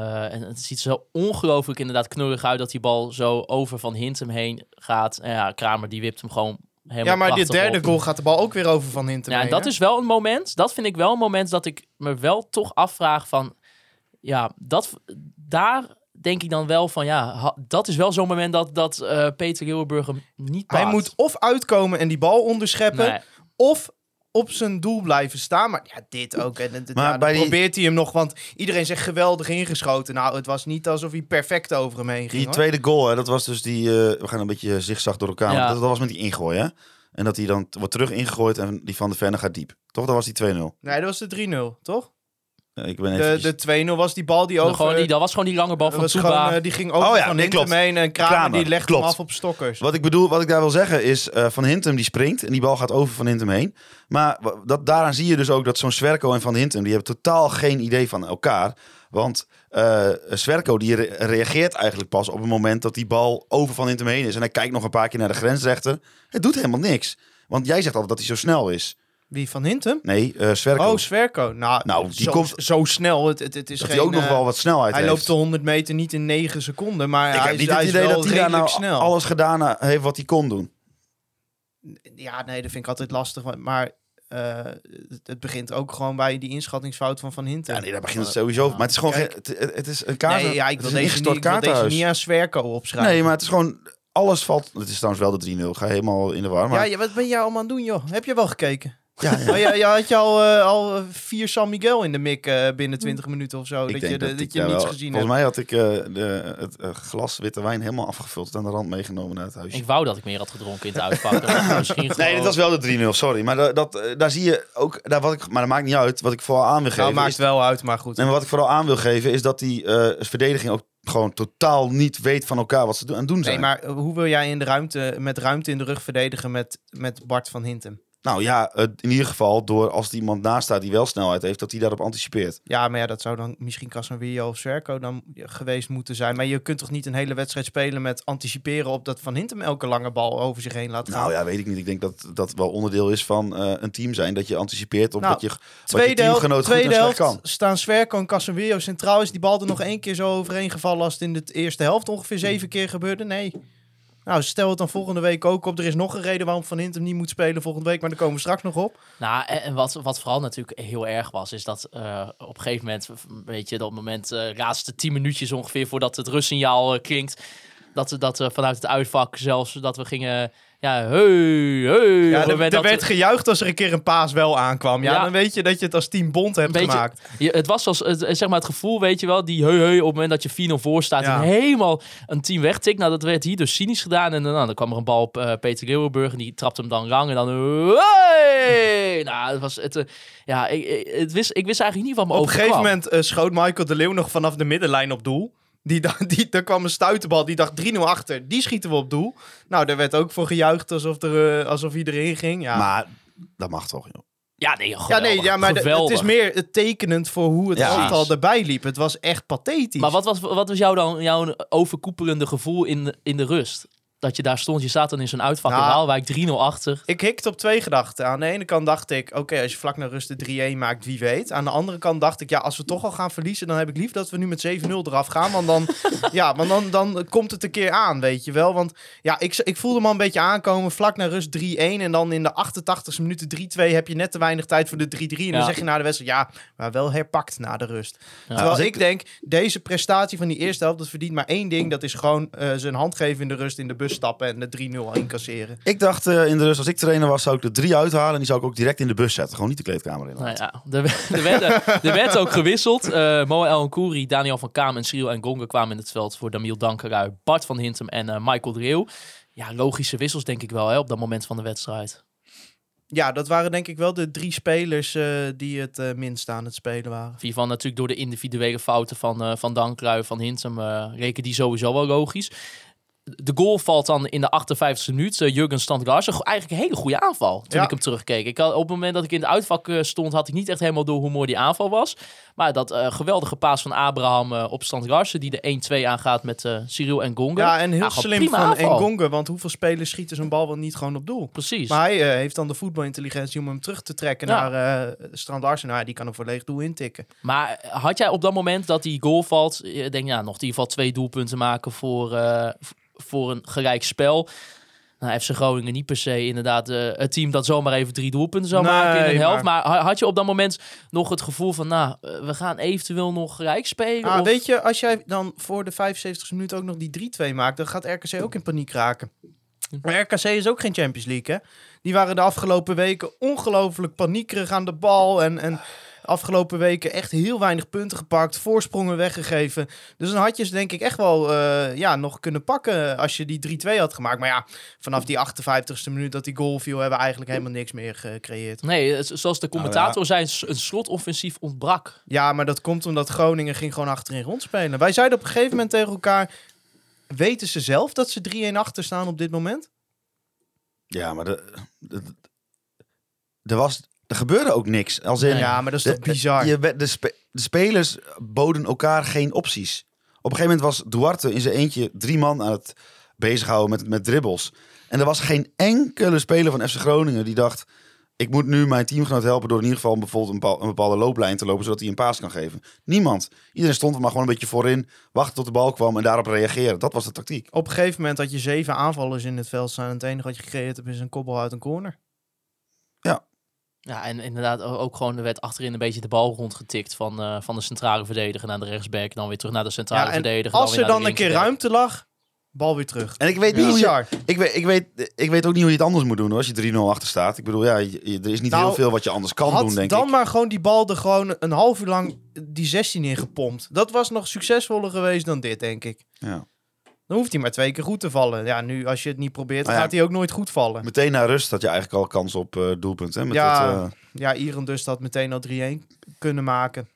Eh, en het ziet zo ongelooflijk inderdaad knorrig uit dat die bal zo over van Hintem heen gaat. En ja, Kramer die wipt hem gewoon helemaal Ja, maar dit prachtig derde op. goal gaat de bal ook weer over Van Hintem Ja, en heen, dat hè? is wel een moment, dat vind ik wel een moment dat ik me wel toch afvraag van, ja, dat, daar denk ik dan wel van, ja, dat is wel zo'n moment dat, dat eh, Peter Leeuwenburg hem niet. Hij moet of uitkomen en die bal onderscheppen, Nee. of op zijn doel blijven staan. Maar ja, dit ook. En, Maar ja, dan bij die- probeert hij hem nog, want iedereen zegt geweldig ingeschoten. Nou, het was niet alsof hij perfect over hem heen ging. Die hoor. tweede goal, hè, dat was dus die... eh, we gaan een beetje zigzag door elkaar. Ja. Dat, dat was met die ingooi, hè? En dat hij dan wordt terug ingegooid en die van de Venne gaat diep. Toch? Dat was die 2-0. Nee, dat was de 3-0, toch? Ik ben even... De, de 2-0 was die bal die Nou, over... gewoon die, dat was gewoon die lange bal van Tuba. gewoon, eh, die ging over Oh ja, van nee, Hintem heen en Kramer, Kramer, die legt klopt. hem af op stokkers. Wat ik bedoel, wat ik daar wil zeggen is, eh, Van Hintem die springt en die bal gaat over Van Hintem heen. Maar dat, daaraan zie je dus ook dat zo'n Swerko en Van Hintem, die hebben totaal geen idee van elkaar. Want eh Swerko die re- reageert eigenlijk pas op het moment dat die bal over Van Hintem heen is. En hij kijkt nog een paar keer naar de grensrechter. Het doet helemaal niks. Want jij zegt altijd dat hij zo snel is. Wie, van Hintem? Nee, eh Swerko. Oh, Sverko. Nou, Nou, die zo, komt- zo snel. Het, het, het is dat geen, hij ook nog eh, wel wat snelheid Hij heeft. loopt de 100 meter niet in 9 seconden, maar ik hij, heb is, niet hij het is idee wel dat hij daar nou snel. alles gedaan heeft wat hij kon doen. Ja, nee, dat vind ik altijd lastig. Maar eh, het, begint ook gewoon bij die inschattingsfout van Van Hintem. Ja, nee, daar begint het sowieso. Maar het is gewoon Kijk. het, het is een kaart. Nee, ja, ik wil is deze, niet, ik wil deze niet aan Sverko opschrijven. Nee, maar het is gewoon... Alles valt... Het is trouwens wel de 3-0. Ik ga helemaal in de war. Maar Ja, wat ben jij allemaal aan doen, joh? Heb je wel gekeken? Ja, ja. Oh, ja, ja, had je al, eh, al vier San Miguel in de mik eh, binnen 20 minuten of zo? ik dat denk je, de- dat, dat je niets wel- gezien Volgens hebt. mij had ik eh, de, het glas witte wijn helemaal afgevuld en aan de rand meegenomen naar het huisje. Ik wou dat ik meer had gedronken in het uitpakken. Misschien Nee, dit was wel de 3-0, sorry. Maar da- dat, eh, daar zie je ook... Daar wat ik, maar dat maakt niet uit. Wat ik vooral aan wil geven... Nou, maakt is, wel uit, maar goed. nee, maar wat ik vooral aan wil geven is dat die eh, verdediging ook gewoon totaal niet weet van elkaar wat ze doen, aan het doen Nee, zijn. maar hoe wil jij in de ruimte, met ruimte in de rug verdedigen met, met Bart van Hintem? Nou ja, in ieder geval door als er iemand naast staat die wel snelheid heeft, dat hij daarop anticipeert. Ja, maar ja, dat zou dan misschien Casemiro of Zwerko dan geweest moeten zijn. Maar je kunt toch niet een hele wedstrijd spelen met anticiperen op dat Van Hintem elke lange bal over zich heen laat gaan. Nou ja, weet ik niet. Ik denk dat dat wel onderdeel is van eh, een team zijn. Dat je anticipeert op Nou, wat je, wat je tweede teamgenoot goed en helft kan. staan Zwerko en Casemiro centraal. Is die bal er nog één keer zo overheen gevallen als het in de eerste helft ongeveer zeven keer gebeurde? Nee. Nou, stel het dan volgende week ook op. Er is nog een reden waarom Van Hintem niet moet spelen volgende week, maar daar komen we straks nog op. Nou, en, wat, wat vooral natuurlijk heel erg was, is dat eh, op een gegeven moment, weet je, dat moment, eh laatste tien minuutjes ongeveer voordat het rustsignaal eh, klinkt, dat, dat vanuit het uitvak zelfs, dat we gingen, ja, hey, hey. Ja, er, er werd we- gejuicht als er een keer een paas wel aankwam. Ja, Ja. dan weet je dat je het als team bond hebt gemaakt. je, het was als het, zeg maar het gevoel, weet je wel, die heu heu op het moment dat je 4-0 voor staat Ja. en helemaal een team wegtikt. Nou, dat werd hier dus cynisch gedaan. En dan, nou, dan kwam er een bal op eh, Peter Leeuwenburg en die trapte hem dan lang en dan... Hey! Nou, het was het... eh, ja, ik, het wist, ik wist eigenlijk niet wat me Op een gegeven moment eh, schoot Michael de Leeuw nog vanaf de middenlijn op doel. Die, die, daar kwam een stuiterbal, die dacht 3-0 achter. Die schieten we op doel. Nou, daar werd ook voor gejuicht alsof, er, eh, alsof hij erin ging. Ja, Maar dat mag toch, joh. Ja, nee, ja, geweldig, nee, ja maar de- het is meer het tekenend voor hoe het Ja. elftal erbij liep. Het was echt pathetisch. Maar wat was, wat was jouw dan jouw overkoepelende gevoel in, de- in de rust? Dat je daar stond, je staat dan in zo'n uitvak in Nou, Waalwijk 3-0 achter. Ik hikte op twee gedachten. Aan de ene kant dacht ik, oké, als je vlak naar rust de 3-1 maakt, wie weet. Aan de andere kant dacht ik, ja, als we toch al gaan verliezen, dan heb ik lief dat we nu met 7-0 eraf gaan. Want dan, ja, want dan, dan komt het een keer aan, weet je wel. Want ja, ik, ik voelde me al een beetje aankomen, vlak naar rust 3-1. En dan in de 88 minuten 3-2 heb je net te weinig tijd voor de 3-3. En dan Ja. zeg je na de wedstrijd, ja, maar wel herpakt na de rust. Terwijl ik- denk, deze prestatie van die eerste helft, dat verdient maar één ding. Dat is gewoon eh, zijn hand geven in de rust, in de bus stappen en de 3-0 incasseren. Ik dacht eh, in de rust, als ik trainer was, zou ik er drie uithalen. En die zou ik ook direct in de bus zetten. Gewoon niet de kleedkamer in. Nou ja, er, werd- er, werd, er werd ook gewisseld. Eh Mo El Nkouri, Daniel van Kaam en Cyril en Gonga kwamen in het veld voor Damiel Dankerui, Bart van Hintem en eh, Michael de Leeuw. Ja, logische wissels denk ik wel hè, op dat moment van de wedstrijd. Ja, dat waren denk ik wel de drie spelers eh, die het minst aan het spelen waren. Hiervan natuurlijk door de individuele fouten van, eh van Dankerui, van Hintem, eh reken die sowieso wel logisch. De goal valt dan in de 58e minuut. Uh, Jurgen Standgaard. Eigenlijk een hele goede aanval toen Ja. ik hem terugkeek. Ik had, op het moment dat ik in de uitvak eh, stond, had ik niet echt helemaal door hoe mooi die aanval was. Maar dat eh, geweldige paas van Abraham eh, op Standgaard, die de 1-2 aangaat met eh Cyril en Gonga. Ja, en heel gewoon slim van. Engonge, want hoeveel spelers schieten zo'n bal wel niet gewoon op doel? Precies. Maar hij heeft dan de voetbalintelligentie om hem terug te trekken Ja. naar Strand Arsenal. Ja, die kan hem voor leeg doel intikken. Maar had jij op dat moment dat die goal valt, je denkt ja, nog in ieder geval twee doelpunten maken voor, voor een gelijk spel. Nou, FC Groningen niet per se inderdaad eh, het team dat zomaar even drie doelpunten zou Nee, maken in een helft. maar- Maar... ha- had je op dat moment nog het gevoel van, nou, eh, we gaan eventueel nog gelijk spelen? Ah, of- weet je, als jij dan voor de 75 minuut ook nog die 3-2 maakt, dan gaat RKC ook in paniek raken. Maar RKC is ook geen Champions League, hè? Die waren de afgelopen weken ongelooflijk paniekerig aan de bal. En, en afgelopen weken echt heel weinig punten gepakt, voorsprongen weggegeven. Dus dan had je ze denk ik echt wel eh, ja, nog kunnen pakken als je die 3-2 had gemaakt. Maar ja, vanaf die 58ste minuut dat die goal viel, hebben we eigenlijk helemaal niks meer gecreëerd. Nee, zoals de commentator zei, een slotoffensief ontbrak. Ja, maar dat komt omdat Groningen ging gewoon achterin rondspelen. Wij zeiden op een gegeven moment tegen elkaar... Weten ze zelf dat ze 3-1 achter staan op dit moment? Ja, maar de, de- de- er, was, er gebeurde ook niks. Als in, Ja, maar dat is de, toch bizar? je de, spe- de spelers boden elkaar geen opties. Op een gegeven moment was Duarte in zijn eentje drie man aan het bezighouden met, met dribbles. En er was geen enkele speler van FC Groningen die dacht... ik moet nu mijn teamgenoot helpen door in ieder geval bijvoorbeeld een, bepaal- een bepaalde looplijn te lopen... zodat hij een paas kan geven. Niemand. Iedereen stond er maar gewoon een beetje voorin, wachten tot de bal kwam en daarop reageren. Dat was de tactiek. Op een gegeven moment had je zeven aanvallers in het veld staan... en het enige wat je gecreëerd hebt is een koppel uit een corner. Ja, en inderdaad ook gewoon, er werd achterin een beetje de bal rondgetikt van, eh, van de centrale verdediger naar de rechtsback. Dan weer terug naar de centrale Ja, en verdediger. als er dan een keer ruimte lag, bal weer terug. En ik weet, niet hoe je, ik, weet, ik, weet, ik weet ook niet hoe je het anders moet doen hoor, als je 3-0 achter staat. Ik bedoel, ja, je- er is niet Nou, heel veel wat je anders kan Had doen, denk dan ik. maar gewoon die bal er gewoon een half uur lang die 16 in gepompt. Dat was nog succesvoller geweest dan dit, denk ik. Ja. Dan hoeft hij maar twee keer goed te vallen. Ja, nu als je het niet probeert, Nou ja. gaat hij ook nooit goed vallen. Meteen na rust had je eigenlijk al kans op eh doelpunt. Hè? Met Ja. dat, eh, Ja, Iran dus had meteen al 3-1 kunnen maken.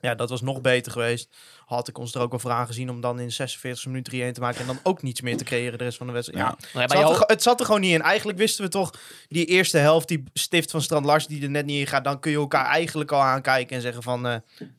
Ja, dat was nog beter geweest. had ik ons er ook wel voor aangezien om dan in 46 minuten 3-1 te maken en dan ook niets meer te creëren de rest van de wedstrijd. Ja. Zat, er, het zat er gewoon niet in. Eigenlijk wisten we toch, die eerste helft, die stift van Strand Lars die er net niet in gaat, dan kun je elkaar eigenlijk al aankijken en zeggen van, eh,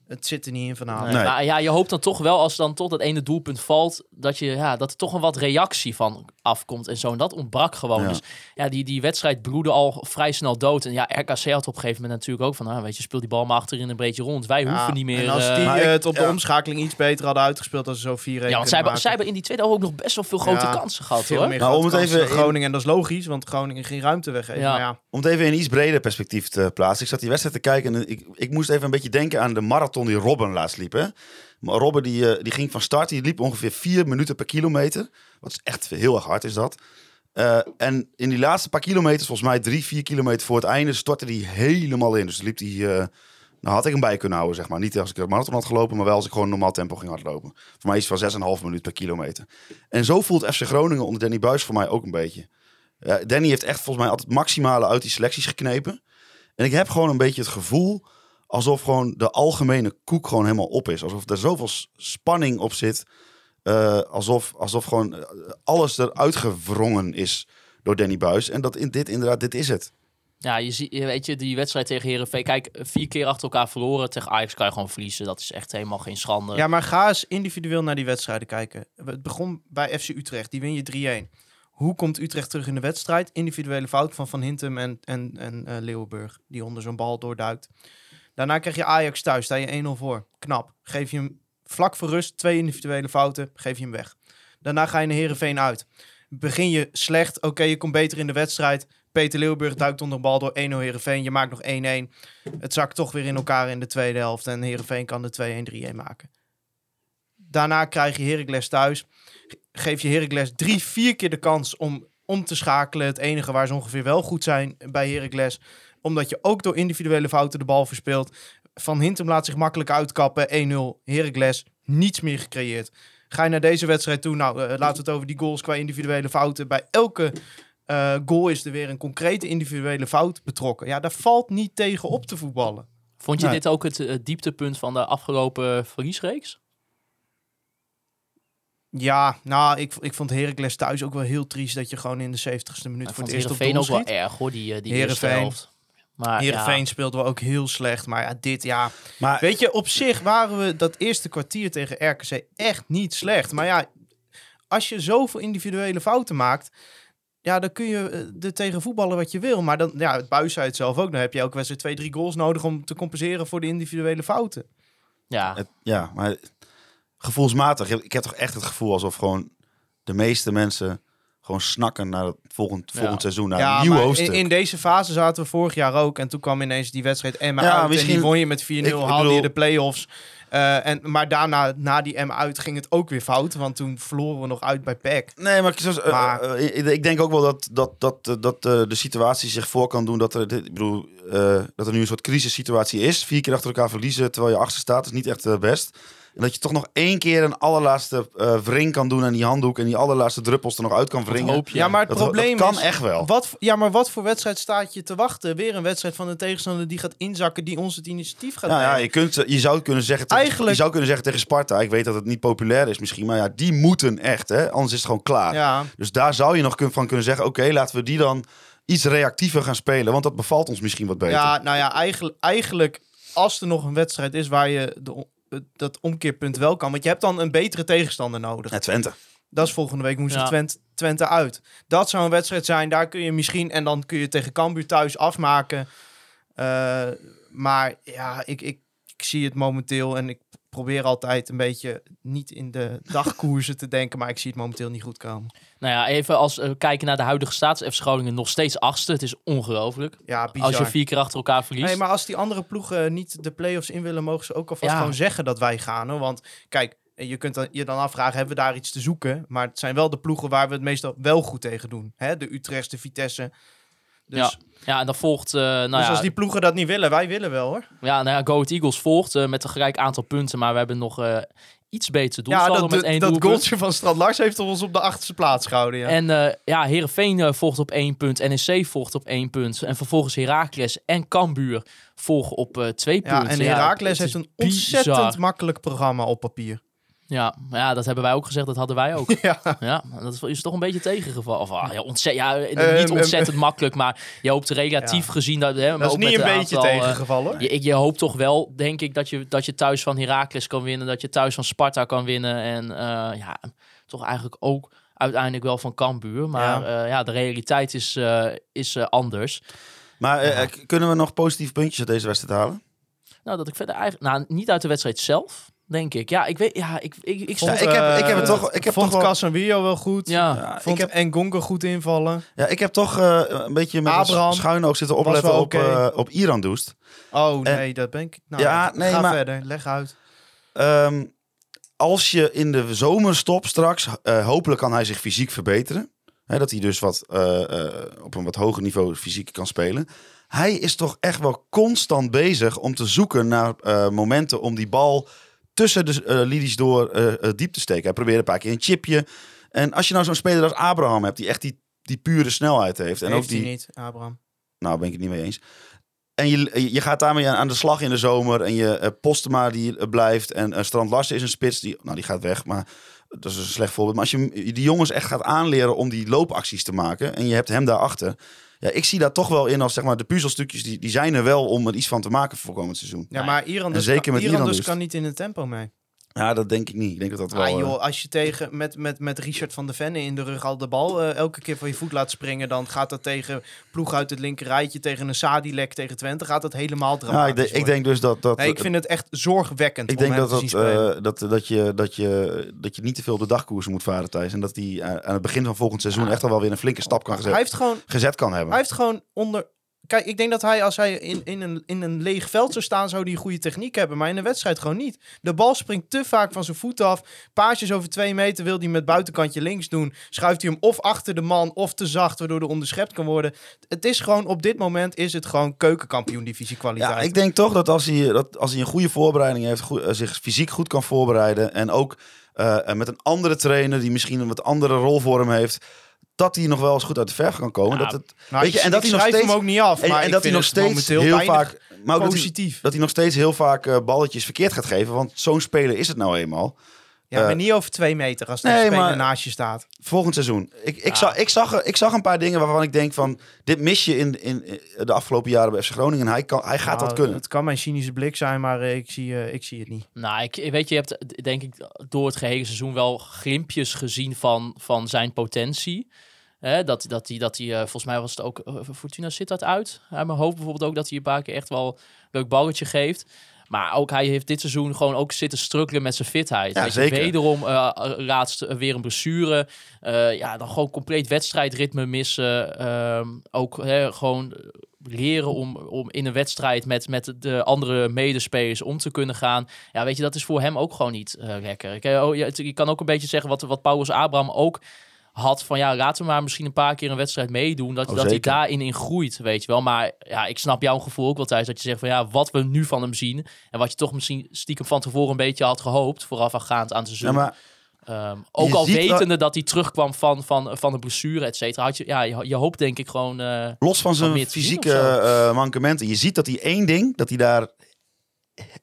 het zit er niet in vanavond. Nee, Nee. Maar ja, je hoopt dan toch wel, als dan tot dat ene doelpunt valt, dat, je, ja, dat er toch een wat reactie van afkomt en zo. En dat ontbrak gewoon. Ja. Dus ja, die, die wedstrijd broedde al vrij snel dood. En ja, RKC had op een gegeven moment natuurlijk ook van, nou, weet je, speel die bal maar achterin een breedje rond. Wij Ja, hoeven niet meer... En als eh, die het op de ja. omschakeling iets beter hadden uitgespeeld, dan ze zo 4-1 ja, want zij, zij hebben in die tweede helft ook nog best wel veel grote Ja, kansen gehad, Veel hoor. meer Nou, om het even Groningen. En dat is logisch, want Groningen geen ruimte weggeven. Ja, Om het even in iets breder perspectief te plaatsen. Ik zat die wedstrijd te kijken en ik, ik moest even een beetje denken aan de marathon die Robben laatst liep. Hè? Maar Robben die, eh, die ging van start, die liep ongeveer vier minuten per kilometer. Wat is echt heel erg hard is dat. Eh, en in die laatste paar kilometers, volgens mij drie, vier kilometer voor het einde, stortte hij helemaal in. Dus liep hij... eh, nou had ik hem bij kunnen houden, zeg maar. Niet als ik een marathon had gelopen, maar wel als ik gewoon normaal tempo ging hardlopen. Voor mij is het van 6,5 minuut per kilometer. En zo voelt FC Groningen onder Danny Buis voor mij ook een beetje. Ja, Danny heeft echt volgens mij altijd maximale uit die selecties geknepen. En ik heb gewoon een beetje het gevoel alsof gewoon de algemene koek gewoon helemaal op is. Alsof er zoveel spanning op zit. Eh, alsof, alsof gewoon eh, alles eruit gewrongen is door Danny Buis. En dat in dit inderdaad, dit is het. Ja, je ziet, je weet je, die wedstrijd tegen Herenveen. Kijk, vier keer achter elkaar verloren. Tegen Ajax kan je gewoon verliezen. Dat is echt helemaal geen schande. ja, maar ga eens individueel naar die wedstrijden kijken. Het begon bij FC Utrecht, die win je 3-1. Hoe komt Utrecht terug in de wedstrijd? Individuele fout van Van Hintem en, en, en eh, Leeuwenburg, die onder zo'n bal doorduikt. Daarna krijg je Ajax thuis, sta je 1-0 voor. Knap. Geef je hem vlak voor rust, twee individuele fouten, geef je hem weg. Daarna ga je naar Herenveen uit. Begin je slecht, oké, je komt beter in de wedstrijd. Peter Leeuwenburg duikt onder de bal door 1-0 Herenveen. Je maakt nog 1-1. Het zakt toch weer in elkaar in de tweede helft. En Herenveen kan de 2-1, 3-1 maken. Daarna krijg je Heracles thuis. Ge- Geef je Heracles drie, vier keer de kans om om te schakelen. Het enige waar ze ongeveer wel goed zijn bij Heracles. Omdat je ook door individuele fouten de bal verspeelt. Van Hintem laat zich makkelijk uitkappen. 1-0 Heracles. Niets meer gecreëerd. Ga je naar deze wedstrijd toe. Nou, eh, laten we het over die goals qua individuele fouten. Bij elke eh, goal is er weer een concrete individuele fout betrokken. Ja, daar valt niet tegen op te voetballen. Vond je Nee. dit ook het eh, dieptepunt van de afgelopen verliesreeks? Ja, nou, ik, ik vond Heracles thuis ook wel heel triest dat je gewoon in de 70ste minuut Ik voor het eerst op Heerenveen doel ook wel schiet. erg hoor, die, die eerste helft. Maar Heerenveen ja, speelde wel ook heel slecht, maar ja, dit ja. Maar Weet je, op zich waren we dat eerste kwartier tegen RKC echt niet slecht. Maar ja, als je zoveel individuele fouten maakt, ja, dan kun je eh, er tegen voetballen wat je wil. Maar dan, ja, het Buis het zelf ook, dan heb je elke wedstrijd twee, drie goals nodig om te compenseren voor de individuele fouten. ja. Het- ja, maar gevoelsmatig. Ik heb toch echt het gevoel alsof gewoon de meeste mensen gewoon snakken naar het volgend, volgend seizoen. Naar een nieuw maar hoofdstuk. in, in deze fase zaten we vorig jaar ook. En toen kwam ineens die wedstrijd Emma Ja, uit. En misschien- die won je met 4-0, Ik- ik haalde je bedoel- de play-offs. Eh, en, maar daarna, na die Emma uit, ging het ook weer fout. Want toen verloren we nog uit bij PEC. Nee, maar, zoals, eh, eh, ik- ik denk ook wel dat, dat, dat, dat de situatie zich voor kan doen dat er, ik bedoel, eh, dat er nu een soort crisissituatie is. Vier keer achter elkaar verliezen terwijl je achter staat is niet echt best. En dat je toch nog één keer een allerlaatste eh wring kan doen aan die handdoek en die allerlaatste druppels er nog uit kan wringen. hoop je. Ja, maar het Dat, probleem dat kan is... echt wel. Wat, ja, maar wat voor wedstrijd staat je te wachten? Weer een wedstrijd van een tegenstander die gaat inzakken, die ons het initiatief gaat Nou ja, je, kunt, je, zou kunnen zeggen tegen, Eigenlijk- je zou kunnen zeggen tegen Sparta. Ik weet dat het niet populair is misschien, maar ja, die moeten echt, hè? anders is het gewoon klaar. Ja, Dus daar zou je nog van kunnen zeggen: oké, laten we die dan iets reactiever gaan spelen, want dat bevalt ons misschien wat beter. ja, nou ja, eigenlijk, eigenlijk als er nog een wedstrijd is waar je de, dat omkeerpunt wel kan. Want je hebt dan een betere tegenstander nodig. Ja, Twente. Dat is volgende week woensdag Ja. Twente, Twente uit. Dat zou een wedstrijd zijn. Daar kun je misschien... En dan kun je tegen Cambuur thuis afmaken. Eh, maar ja, ik, ik, ik zie het momenteel. En ik probeer altijd een beetje niet in de dagkoersen te denken. Maar ik zie het momenteel niet goed komen. Nou ja, even als we kijken naar de huidige. FC Groningen nog steeds achtste. Het is ongelooflijk. Ja, bizar. Als je vier keer achter elkaar verliest. Nee, maar als die andere ploegen niet de play-offs in willen, mogen ze ook alvast Ja. gewoon zeggen dat wij gaan. Hoor. Want kijk, je kunt dan- je dan afvragen, hebben we daar iets te zoeken? Maar het zijn wel de ploegen waar we het meestal wel goed tegen doen. Hè? De Utrecht, de Vitesse. Dus, Ja, ja, en dan volgt... eh, nou dus ja, als die ploegen dat niet willen, wij willen wel hoor. Ja, nou ja, Go Ahead Eagles volgt eh, met een gelijk aantal punten. Maar we hebben nog eh, iets beter Ja, doelsaldo dat, met één dat doelpunt. goaltje van Strand Lars heeft ons op de achterste plaats gehouden. Ja. En ja, Heerenveen volgt op één punt. NEC volgt op één punt. En vervolgens Heracles en Cambuur volgen op twee ja, punten. en Heracles heeft een ontzettend bizar. makkelijk programma op papier. Ja, ja, dat hebben wij ook gezegd. Dat hadden wij ook. Ja. Ja, dat is, is toch een beetje tegengevallen. Of, ah, ja, ontzet, ja, Eh, niet eh, ontzettend makkelijk, maar je hoopt relatief Ja. gezien... Dat, hè, maar Dat is niet een beetje aantal, eh, tegengevallen. je, je hoopt toch wel, denk ik, dat je, dat je thuis van Heracles kan winnen. Dat je thuis van Sparta kan winnen. En eh, ja, toch eigenlijk ook uiteindelijk wel van Cambuur. Maar Ja. ja, ja de realiteit is, eh, is eh, anders. Maar eh, eh, kunnen we nog positieve puntjes uit deze wedstrijd halen? Nou, dat ik verder eigenlijk... Nou, niet uit de wedstrijd zelf, denk ik. Ja, ik weet... Ja, ik, ik, ik, Ja, ik heb- ik heb het toch- ik heb vond toch wel- Casemiro wel goed. ja. Ja, Vond ik heb, Engonga goed invallen. ja, ik heb toch eh, een beetje met Abraham een schuin oog zitten opletten op, eh, op Iran Doest. Oh nee, dat ben ik. Nou, Ja, nee, ga maar- verder. Leg uit. Ehm, als je in de zomerstop straks, eh, hopelijk kan hij zich fysiek verbeteren. Hè, dat hij dus wat, eh, eh, op een wat hoger niveau fysiek kan spelen. Hij is toch echt wel constant bezig om te zoeken naar eh, momenten om die bal tussen de eh linies door eh, eh, diep te steken. Hij probeert een paar keer een chipje. En als je nou zo'n speler als Abraham hebt, die echt die, die pure snelheid heeft. En Heeft ook die, niet, Abraham. nou, ben ik het niet mee eens. En je, je gaat daarmee aan de slag in de zomer. En je eh, Postema die eh, blijft. En eh, Strand Larsen is een spits. Die, nou, die gaat weg, maar dat is een slecht voorbeeld. Maar als je die jongens echt gaat aanleren om die loopacties te maken. En je hebt hem daarachter. Ja, ik zie daar toch wel in als zeg maar de puzzelstukjes. Die, die zijn er wel om er iets van te maken voor komend seizoen. Ja, maar Iran En dus, zeker met Iran Iran dus dus. kan niet in het tempo mee. Ja, dat denk ik niet. Ik denk dat dat wel... Ah, eh, joh, als je tegen met, met, met Richard van der Venne in de rug al de bal eh, elke keer van je voet laat springen, dan gaat dat tegen ploeg uit het linkerrijtje, tegen een Sadilek, tegen Twente, gaat dat helemaal dramatisch ja, ik, denk- ik worden. denk dus dat... dat Nee, ik vind het echt zorgwekkend Ik denk dat, dat, eh, dat, dat, je, dat, je, dat je niet te veel op de dagkoersen moet varen, Thijs. En dat hij eh, aan het begin van volgend seizoen echt al wel weer een flinke stap kan gezet, hij heeft gewoon gezet kan hebben. Hij heeft gewoon onder. Kijk, ik denk dat hij, als hij in, in, een, in een leeg veld zou staan, zou hij goede techniek hebben. Maar in een wedstrijd gewoon niet. De bal springt te vaak van zijn voet af. Paasjes over twee meter wil hij met buitenkantje links doen. Schuift hij hem of achter de man of te zacht, waardoor er onderschept kan worden. Het is gewoon, op dit moment is het gewoon keukenkampioen divisie kwaliteit. Ja, ik denk toch dat als hij, dat als hij een goede voorbereiding heeft, eh, zich fysiek goed kan voorbereiden en ook eh, met een andere trainer die misschien een wat andere rol voor hem heeft, dat hij nog wel eens goed uit de verf kan komen. Ja, dat het, Nou, weet je, ik- en dat hij nog steeds hem ook niet af. en, maar en ik dat hij nog steeds heel vaak, maar ook dat hij, positief. dat hij nog steeds heel vaak eh, balletjes verkeerd gaat geven, want zo'n speler is het nou eenmaal. Ja, maar eh, niet over twee meter als de nee, speler maar- naast je staat. Volgend seizoen. Ik, ik, Ja. zag, ik, zag, ik zag een paar dingen waarvan ik denk van, dit mis je in, in de afgelopen jaren bij FC Groningen. En hij, kan, hij gaat dat Nou, kunnen. Het kan mijn cynische blik zijn, maar eh, ik, zie, eh, ik zie het niet. Nou, ik weet je, je hebt denk ik door het gehele seizoen wel glimpjes gezien van, van zijn potentie. Hè, dat, dat hij, dat hij eh, volgens mij was het ook, Fortuna zit dat uit. Uit mijn hoofd bijvoorbeeld ook dat hij een paar keer echt wel een leuk balletje geeft. Maar ook hij heeft dit seizoen gewoon ook zitten strukkelen met zijn fitheid. Ja, je, zeker. wederom eh, laatst eh, weer een blessure. Eh, ja, dan gewoon compleet wedstrijdritme missen. Ehm, ook hè, gewoon leren om, om in een wedstrijd met, met de andere medespelers om te kunnen gaan. Ja, weet je, dat is voor hem ook gewoon niet lekker. Ik, oh, je kan ook een beetje zeggen wat, wat Paulus Abraham ook had van ja, laten we maar misschien een paar keer een wedstrijd meedoen. Dat, Oh, dat hij daarin in groeit, weet je wel. Maar ja, ik snap jouw gevoel ook wel thuis dat je zegt van ja, wat we nu van hem zien en wat je toch misschien stiekem van tevoren een beetje had gehoopt, voorafgaand aan het Ja, seizoen. maar Ehm, ook Je al wel- wetende dat hij terugkwam van, van, van de blessure, et cetera. Had je, ja, je, je hoopt denk ik gewoon... eh, los van zijn te fysieke eh, mankementen. Je ziet dat hij één ding, dat hij daar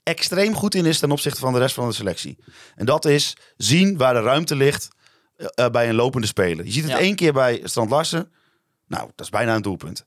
extreem goed in is ten opzichte van de rest van de selectie. En dat is zien waar de ruimte ligt eh, eh, bij een lopende speler. Je ziet het Ja. één keer bij Strand Larsen. Nou, dat is bijna een doelpunt.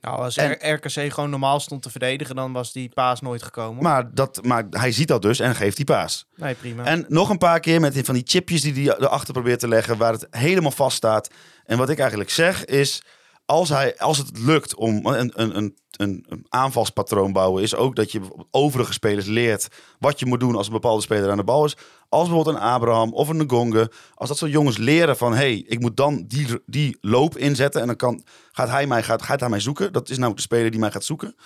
Nou, als En- RKC gewoon normaal stond te verdedigen, dan was die paas nooit gekomen. Maar, dat, maar hij ziet dat dus en geeft die paas. nee, prima. En nog een paar keer met van die chipjes die hij erachter probeert te leggen, waar het helemaal vast staat. En wat ik eigenlijk zeg is, als, hij, als het lukt om een, een, een, een, aanvalspatroon bouwen, is ook dat je overige spelers leert wat je moet doen als een bepaalde speler aan de bal is. Als bijvoorbeeld een Abraham of een Ngonge, als dat soort jongens leren van, hé, hey, ik moet dan die, die loop inzetten en dan kan, gaat, hij mij, gaat, gaat hij mij zoeken. Dat is namelijk de speler die mij gaat zoeken.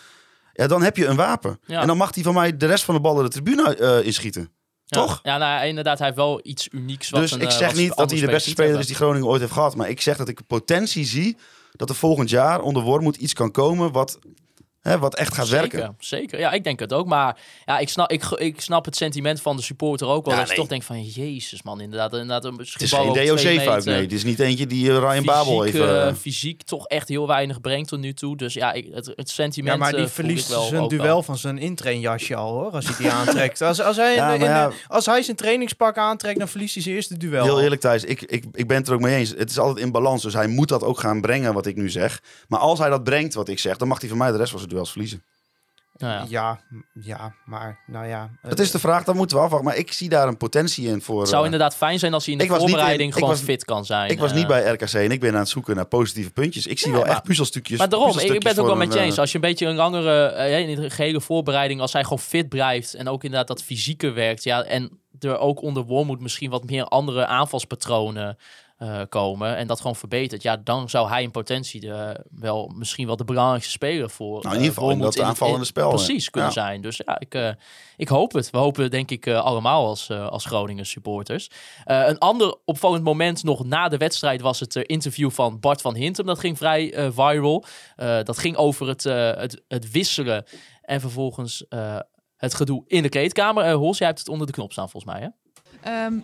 Ja, dan heb je een wapen. Ja. En dan mag hij van mij de rest van de ballen de tribune eh, inschieten. ja. Toch? Ja, nou, inderdaad, hij heeft wel iets unieks. Wat Dus een, ik eh, zeg niet dat hij de beste speler is die Groningen ooit heeft gehad. Maar ik zeg dat ik potentie zie dat er volgend jaar onder Wormoed iets kan komen wat, Hè, wat echt gaat zeker, werken. Zeker, ja, ik denk het ook. Maar ja, ik snap, ik, ik snap het sentiment van de supporter ook wel. Ja, dat je nee. toch denkt van, jezus man, inderdaad. inderdaad een Het is geen twee DOC-fout, meter. nee. Het is niet eentje die eh, Ryan Babel fysiek, even... eh, eh, fysiek toch echt heel weinig brengt tot nu toe. Dus ja, ik, het, het sentiment Ja, maar die verliest wel zijn duel wel. van zijn intrainjasje al, hoor. Als hij die aantrekt. Als, als, hij, in Ja, ja. als hij zijn trainingspak aantrekt, dan verliest hij zijn eerste duel. Heel eerlijk Thijs, ik, ik, ik ben het er ook mee eens. Het is altijd in balans, dus hij moet dat ook gaan brengen wat ik nu zeg. Maar als hij dat brengt wat ik zeg, dan mag hij van mij de rest van zijn duels verliezen. Nou ja. Ja, ja, maar nou ja. eh, Dat is de vraag, dat moeten we afwachten. Maar ik zie daar een potentie in voor... Het zou eh, inderdaad fijn zijn als hij in de in- voorbereiding gewoon was- fit kan zijn. ik was eh. niet bij RKC en ik ben aan het zoeken naar positieve puntjes. Ik zie Ja, wel maar- echt puzzelstukjes. Maar daarom, ik, ik ben het ook wel met je een, eens. eh, Als je een beetje een langere, eh, in de gehele voorbereiding, als hij gewoon fit blijft en ook inderdaad dat fysieke werkt, ja, en er ook onder Wormoed misschien wat meer andere aanvalspatronen eh, komen en dat gewoon verbetert, ja, dan zou hij in potentie eh, wel misschien wel de belangrijkste speler voor Nou, in eh, ieder geval in Wormoed dat aanvallende het- spel. Precies, kunnen Ja. zijn. Dus ja, ik, eh, ik hoop het. We hopen denk ik eh, allemaal als, eh, als Groningen supporters. Eh, een ander opvallend moment nog na de wedstrijd was het eh, interview van Bart van Hintem. Dat ging vrij eh, viral. Eh, dat ging over het, eh, het, het wisselen en vervolgens eh, het gedoe in de kleedkamer. Eh Hols, jij hebt het onder de knop staan volgens mij, hè? Ehm,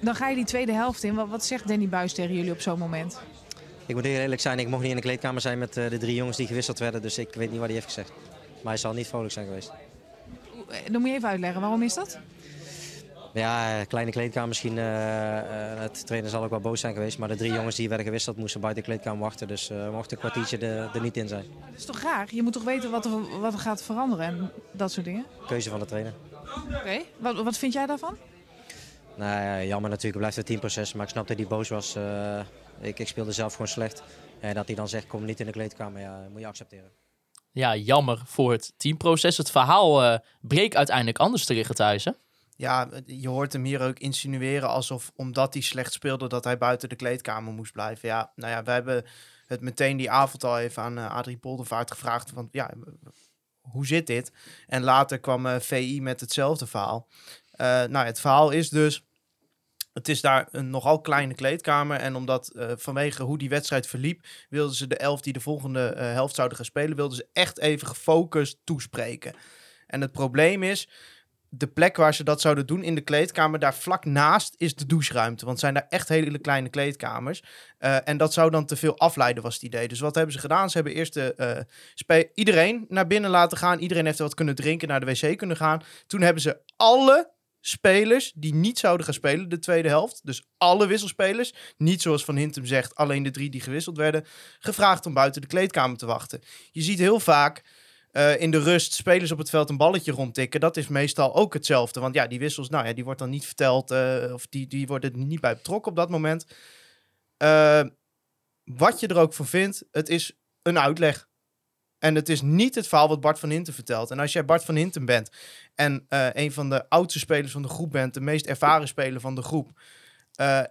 dan ga je die tweede helft in. Wat, wat zegt Danny Buis tegen jullie op zo'n moment? Ik moet heel eerlijk zijn, ik mocht niet in de kleedkamer zijn met eh, de drie jongens die gewisseld werden. Dus ik weet niet wat hij heeft gezegd. Maar hij zal niet vrolijk zijn geweest. Eh, Dan moet je even uitleggen, waarom is dat? Ja, eh, kleine kleedkamer misschien. eh, het trainer zal ook wel boos zijn geweest. Maar de drie jongens die werden gewisseld moesten buiten de kleedkamer wachten. Dus we mochten een kwartiertje er, er niet in zijn. Dat is toch raar? Je moet toch weten wat er, wat er gaat veranderen en dat soort dingen? Keuze van de trainer. Oké, wat, wat vind jij daarvan? Nou ja, jammer natuurlijk, het blijft een teamproces. Maar ik snap dat hij boos was. Eh, ik, ik speelde zelf gewoon slecht. En dat hij dan zegt, kom niet in de kleedkamer, ja, moet je accepteren. Ja, jammer voor het teamproces. Het verhaal eh breekt uiteindelijk anders te liggen thuis, hè? Ja, je hoort hem hier ook insinueren alsof omdat hij slecht speelde dat hij buiten de kleedkamer moest blijven. Ja, nou ja, we hebben het meteen die avond al even aan eh, Adrie Poldervaart gevraagd van ja, hoe zit dit? En later kwam VI met hetzelfde verhaal. Eh, nou, het verhaal is dus, het is daar een nogal kleine kleedkamer en omdat eh, vanwege hoe die wedstrijd verliep, wilden ze de elf die de volgende eh, helft zouden gaan spelen, wilden ze echt even gefocust toespreken. En het probleem is, de plek waar ze dat zouden doen in de kleedkamer, daar vlak naast is de doucheruimte. Want zijn daar echt hele kleine kleedkamers. Eh, en dat zou dan te veel afleiden, was het idee. Dus wat hebben ze gedaan? Ze hebben eerst de, iedereen naar binnen laten gaan. Iedereen heeft wat kunnen drinken, naar de wc kunnen gaan. Toen hebben ze alle spelers die niet zouden gaan spelen de tweede helft, dus alle wisselspelers, niet zoals Van Hintem zegt, alleen de drie die gewisseld werden, gevraagd om buiten de kleedkamer te wachten. Je ziet heel vaak eh, in de rust spelers op het veld een balletje rondtikken. Dat is meestal ook hetzelfde. Want ja, die wissels, nou ja, die wordt dan niet verteld. eh, of die, die worden er niet bij betrokken op dat moment. Eh, wat je er ook van vindt, het is een uitleg. En het is niet het verhaal wat Bart van Hinten vertelt. En als jij Bart van Hinten bent en eh, een van de oudste spelers van de groep bent, de meest ervaren speler van de groep, eh,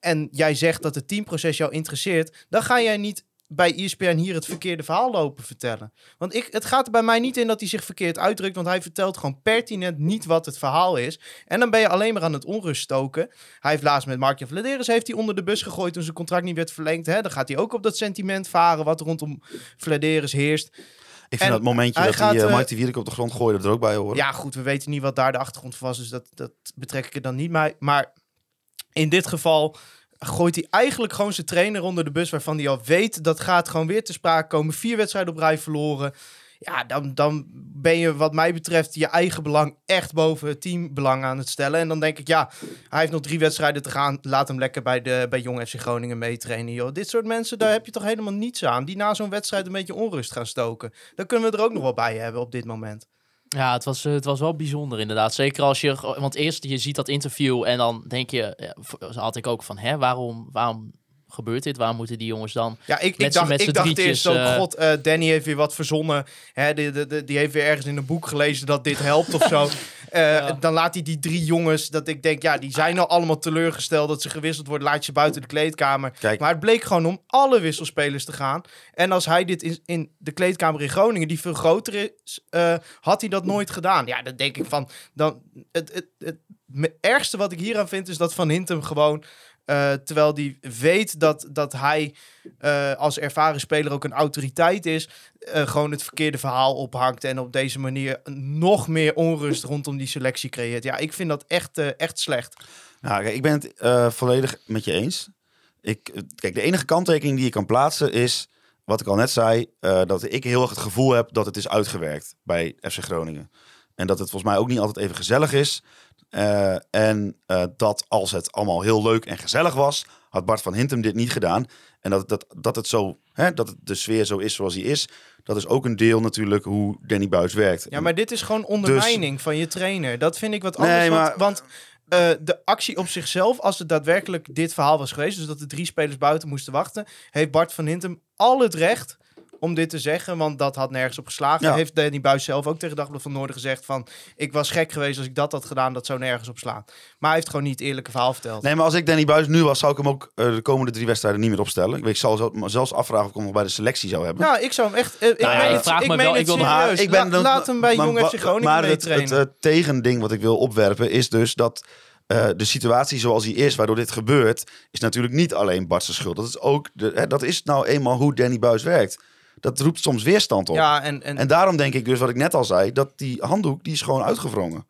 en jij zegt dat het teamproces jou interesseert, dan ga jij niet bij ESPN hier het verkeerde verhaal lopen vertellen. Want ik, het gaat er bij mij niet in dat hij zich verkeerd uitdrukt, want hij vertelt gewoon pertinent niet wat het verhaal is. En dan ben je alleen maar aan het onrust stoken. Hij heeft laatst met Mark Vladeris heeft hij onder de bus gegooid toen zijn contract niet werd verlengd. Hè? Dan gaat hij ook op dat sentiment varen wat rondom Vladeris heerst. Ik vind En dat momentje dat hij gaat, uh, eh, Mike de Wierik op de grond gooide er ook bij horen. Ja, goed, we weten niet wat daar de achtergrond van was, dus dat, dat betrek ik er dan niet bij. Maar in dit geval gooit hij eigenlijk gewoon zijn trainer onder de bus, waarvan hij al weet dat gaat gewoon weer te sprake komen. Vier wedstrijden op rij verloren. Ja, dan, dan ben je wat mij betreft je eigen belang echt boven het teambelang aan het stellen. En dan denk ik, ja, hij heeft nog drie wedstrijden te gaan. Laat hem lekker bij, de, bij Jong FC Groningen meetrainen, joh. Dit soort mensen, daar heb je toch helemaal niets aan. Die na zo'n wedstrijd een beetje onrust gaan stoken. Daar kunnen we er ook nog wel bij hebben op dit moment. Ja, het was, eh, het was wel bijzonder inderdaad. Zeker als je... Want eerst, je ziet dat interview en dan denk je... Ja, had ik ook van, hè, waarom, waarom gebeurt dit? Waarom moeten die jongens dan... Ja, ik, Met ik z'n- dacht, met ik dacht eerst ook, eh, god, eh, Danny heeft weer wat verzonnen. Hè, die, die, die, die heeft weer ergens in een boek gelezen dat dit helpt of zo. Eh, Dan laat hij die drie jongens, dat ik denk, ja, die zijn al allemaal teleurgesteld dat ze gewisseld worden. Laat je buiten de kleedkamer. Kijk. Maar het bleek gewoon om alle wisselspelers te gaan. En als hij dit in, in de kleedkamer in Groningen, die veel groter is, eh, had hij dat nooit gedaan. Ja, dan denk ik van, dan, het, het, het, me- ergste wat ik hieraan vind is dat Van Hintem gewoon Eh, terwijl hij weet dat, dat hij eh, als ervaren speler ook een autoriteit is. eh, gewoon het verkeerde verhaal ophangt. En op deze manier nog meer onrust rondom die selectie creëert. Ja, ik vind dat echt, echt slecht. Nou, ik ben het volledig met je eens. Ik, kijk, de enige kanttekening die je kan plaatsen is, wat ik al net zei, dat ik heel erg het gevoel heb dat het is uitgewerkt bij FC Groningen. En dat het volgens mij ook niet altijd even gezellig is. Eh, en eh, dat als het allemaal heel leuk en gezellig was, had Bart van Hintem dit niet gedaan. En dat, dat, dat het zo, hè, dat de sfeer zo is zoals die is, dat is ook een deel natuurlijk hoe Danny Buis werkt. Ja, maar dit is gewoon ondermijning van je trainer. Dat vind ik wat anders. Nee, maar- want eh, de actie op zichzelf, als het daadwerkelijk dit verhaal was geweest, dus dat de drie spelers buiten moesten wachten, heeft Bart van Hintem al het recht om dit te zeggen, want dat had nergens op geslagen. Ja. Heeft Danny Buis zelf ook tegen Dagblad van Noorden gezegd van, ik was gek geweest als ik dat had gedaan, dat zou nergens op slaan. Maar hij heeft gewoon niet het eerlijke verhaal verteld. Nee, maar als ik Danny Buis nu was, zou ik hem ook eh, de komende drie wedstrijden niet meer opstellen. Ik weet, ik zal zelfs afvragen of ik hem nog bij de selectie zou hebben. Nou, ik zou hem echt... eh, ik Nou ja, meen ik het- vraag me meen wel- het ik wil- serieus. Ik ben La- laat hem bij maar Jong FC Groningen Maar het, het meetrainen. eh, tegending wat ik wil opwerpen is dus dat eh, de situatie zoals die is, waardoor dit gebeurt, is natuurlijk niet alleen Bart's schuld. Dat is ook, de, hè, dat is nou eenmaal hoe Danny Buis werkt. Dat roept soms weerstand op. ja, en, en, En daarom denk ik dus, wat ik net al zei, dat die handdoek, die is gewoon uitgewrongen.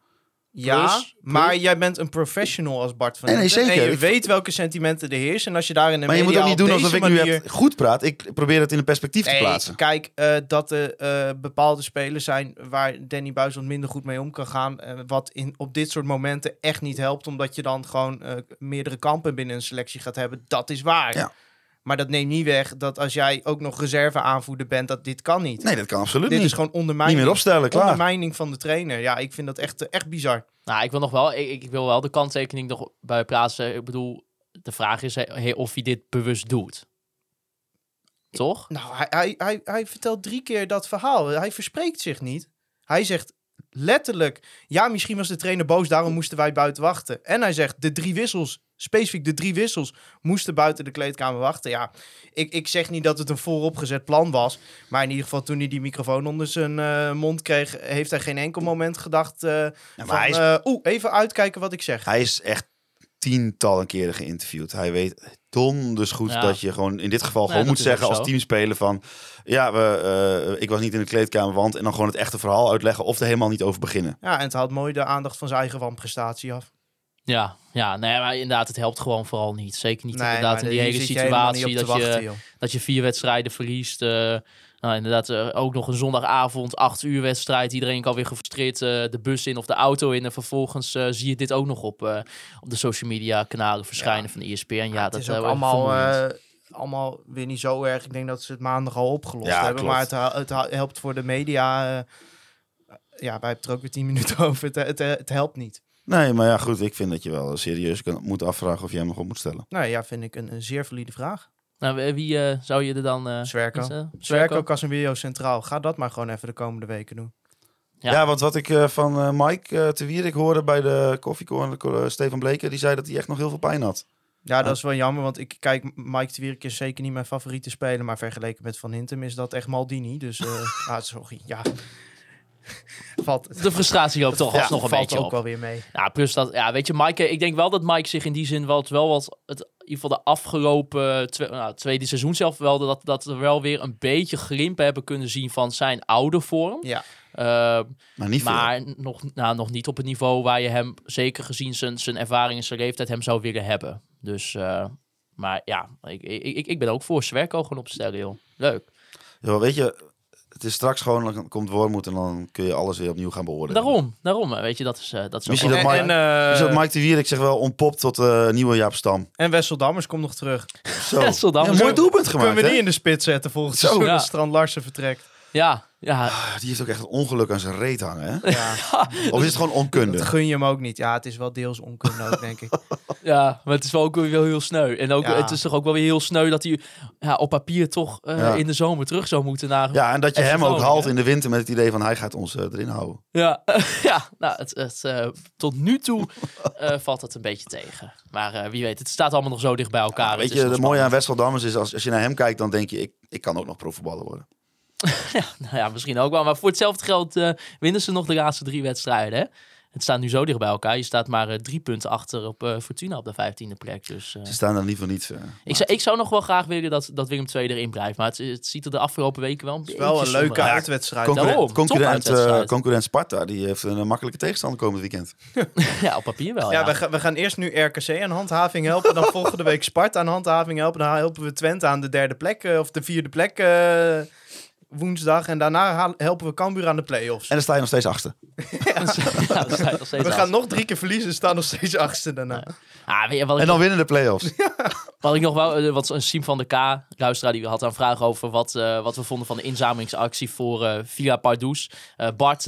Ja, Plus- maar jij bent een professional als Bart van Nee, zeker. En je Ik- weet welke sentimenten er heersen. En als je daar in de Maar je moet ook niet doen alsof ik nu heb goed praat. Ik probeer het in een perspectief te plaatsen. kijk, eh, dat er eh, bepaalde spelers zijn waar Danny Buis wat minder goed mee om kan gaan. eh, wat in, op dit soort momenten echt niet helpt. Omdat je dan gewoon meerdere kampen binnen een selectie gaat hebben. Dat is waar. Ja. Maar dat neemt niet weg dat als jij ook nog reserve aanvoerder bent, dat dit kan niet. Nee, dat kan absoluut dit niet. is gewoon niet ondermijning. meer opstellen, klaar. Ondermijning van de trainer. Ja, ik vind dat echt, eh, echt bizar. Nou, ik wil nog wel, ik, ik wil wel de kanttekening nog bij plaatsen. Ik bedoel, de vraag is eh, of hij dit bewust doet. Toch? Nou, hij, hij, hij, hij vertelt drie keer dat verhaal. Hij verspreekt zich niet. Hij zegt letterlijk... Ja, misschien was de trainer boos, daarom moesten wij buiten wachten. En hij zegt, de drie wissels, specifiek de drie wissels... moesten buiten de kleedkamer wachten. Ja, ik, ik zeg niet dat het een vooropgezet plan was. Maar in ieder geval, toen hij die microfoon onder zijn eh, mond kreeg... heeft hij geen enkel moment gedacht... eh Ja, van, maar hij is, eh, Oeh, even uitkijken wat ik zeg. hij is echt tientallen keren geïnterviewd. Hij weet donders goed Ja. dat je gewoon in dit geval gewoon moet zeggen als teamspeler van... Ja, we, eh, ik was niet in de kleedkamer, want... En dan gewoon het echte verhaal uitleggen of er helemaal niet over beginnen. Ja, en het haalt mooi de aandacht van zijn eigen wanprestatie af. Ja, ja nee, maar inderdaad, het helpt gewoon vooral niet. Zeker niet inderdaad in die hele je situatie dat je, joh. dat je vier wedstrijden verliest. eh, nou, inderdaad, eh, ook nog een zondagavond, acht uur wedstrijd. Iedereen kan weer gefrustreerd eh, de bus in of de auto in. En vervolgens eh, zie je dit ook nog op, eh, op de social media kanalen verschijnen Ja. van de ESPN. Ja, Ja, het dat is ook allemaal, eh, allemaal weer niet zo erg. Ik denk dat ze het maandag al opgelost Ja, hebben. klopt. Maar het, het helpt voor de media. ja, wij hebben het er ook weer tien minuten over. Het, het, het helpt niet. Nee, maar ja, goed. Ik vind dat je wel serieus kan, moet afvragen of je hem nog op moet stellen. Nou ja, vind ik een, een zeer valide vraag. Nou, wie- eh, zou je er dan... eh Zwerko. is, eh, Zwerko, Casemiro centraal. Ga dat maar gewoon even de komende weken doen. Ja. Ja, want wat ik eh, van Mike te Wierik hoorde bij de koffiecorner, uh, Stefan Bleker, die zei dat hij echt nog heel veel pijn had. Ja, dat is wel jammer, want ik kijk, Mike de Wierik is zeker niet mijn favoriete speler, maar vergeleken met Van Hintem is dat echt Maldini. Dus, eh ah, sorry, ja. Valt, De frustratie loopt toch ja, alsnog een valt beetje ook op. wel weer mee. Ja, plus dat, ja, weet je, Mike, ik denk wel dat Mike zich in die zin wel, wel wat, het, in ieder geval de afgelopen twe- nou, tweede seizoen zelf wel, dat, dat we wel weer een beetje glimpen hebben kunnen zien van zijn oude vorm. Ja, Eh, Maar niet veel. maar nog, nou, nog niet op het niveau waar je hem, zeker gezien zijn, zijn ervaring en zijn leeftijd, hem zou willen hebben. Dus, eh, maar ja, ik, ik, ik, ik ben ook voor Zwerko gewoon op stellen, joh. Leuk. Ja, weet je, het is straks gewoon, dan komt Wormoed en dan kun je alles weer opnieuw gaan beoordelen. Daarom, daarom, weet je, dat is, eh, dat is ook Misschien wel- dat en, Mike- en, eh, Dus dat Mike de Wierik zich wel ontpopt tot eh nieuwe Jaap Stam. en Wessel Dammers komt nog terug. Zo. Wessel Dammers. Ja, mooi doelpunt gemaakt, Kunnen we die in de spits zetten volgens Zo. seizoen Ja. als Strand Larsen vertrekt? Ja, ja, Ah, Die heeft ook echt een ongeluk aan zijn reet hangen, hè? Ja, Of is het gewoon onkunde? dat gun je hem ook niet. Ja, het is wel deels onkunde ook, denk ik. Ja, maar het is wel ook weer wel heel sneu. En ook, Ja. het is toch ook wel weer heel sneu dat hij ja, op papier toch eh, Ja. in de zomer terug zou moeten naar... Ja, en dat je hem ook haalt in de winter met het idee van hij gaat ons eh, erin houden. Ja, ja nou, het, het, eh, tot nu toe eh, valt het een beetje tegen. Maar eh, wie weet, het staat allemaal nog zo dicht bij elkaar. Weet je, het mooie aan Dammers is als, als je naar hem kijkt, dan denk je, ik, ik kan ook nog profvoetballer worden. Nou ja, misschien ook wel. Maar voor hetzelfde geld eh, winnen ze nog de laatste drie wedstrijden. Hè? Het staat nu zo dicht bij elkaar. Je staat maar eh, drie punten achter op eh, Fortuna op de vijftiende plek. Dus, eh, Ze staan er niet voor niets. eh. ik, zou, ik zou nog wel graag willen dat, dat Willem II erin blijft. Maar het, het ziet er de afgelopen weken wel een Het is beetje wel een leuke uitwedstrijd. Concurrent, daarom. concurrent, eh, Sparta, die heeft een makkelijke tegenstander komend weekend. Ja, op papier wel. Ja, Ja, we, gaan, we gaan eerst nu RKC aan handhaving helpen. Dan volgende week Sparta aan handhaving helpen. Dan helpen we Twente aan de derde plek. of de vierde plek eh, woensdag. En daarna helpen we Cambuur aan de play-offs. En dan sta je nog steeds achter. Ja, dan sta je nog steeds we achter. gaan nog drie keer verliezen en staan nog steeds achtste daarna. Ah, weet je, wat ik En dan winnen de play-offs. Wat ik nog wel, eh, wat een Siem van de K, luisteraar, die had een vraag over wat, eh, wat we vonden van de inzamelingsactie voor eh Villa Pardoes. Eh, Bart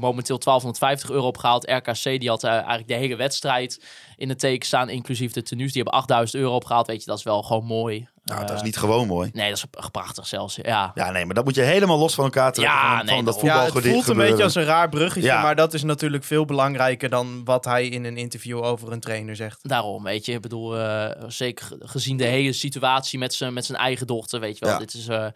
momenteel 1250 euro opgehaald. RKC die had eigenlijk de hele wedstrijd in het teken staan, inclusief de tenues. Die hebben 8000 euro opgehaald. Weet je, dat is wel gewoon mooi. Nou, dat Eh, is niet gewoon mooi. Nee, dat is prachtig zelfs. Ja. Ja, nee, maar dat moet je helemaal los van elkaar trekken. Ja, van, nee, van dat. Ja, het voelt een beetje als een raar bruggetje. Ja. Maar dat is natuurlijk veel belangrijker dan wat hij in een interview over een trainer zegt. Daarom, weet je. Ik bedoel, eh, zeker gezien de hele situatie met zijn met zijn eigen dochter, weet je wel. Ja. Dit is, eh,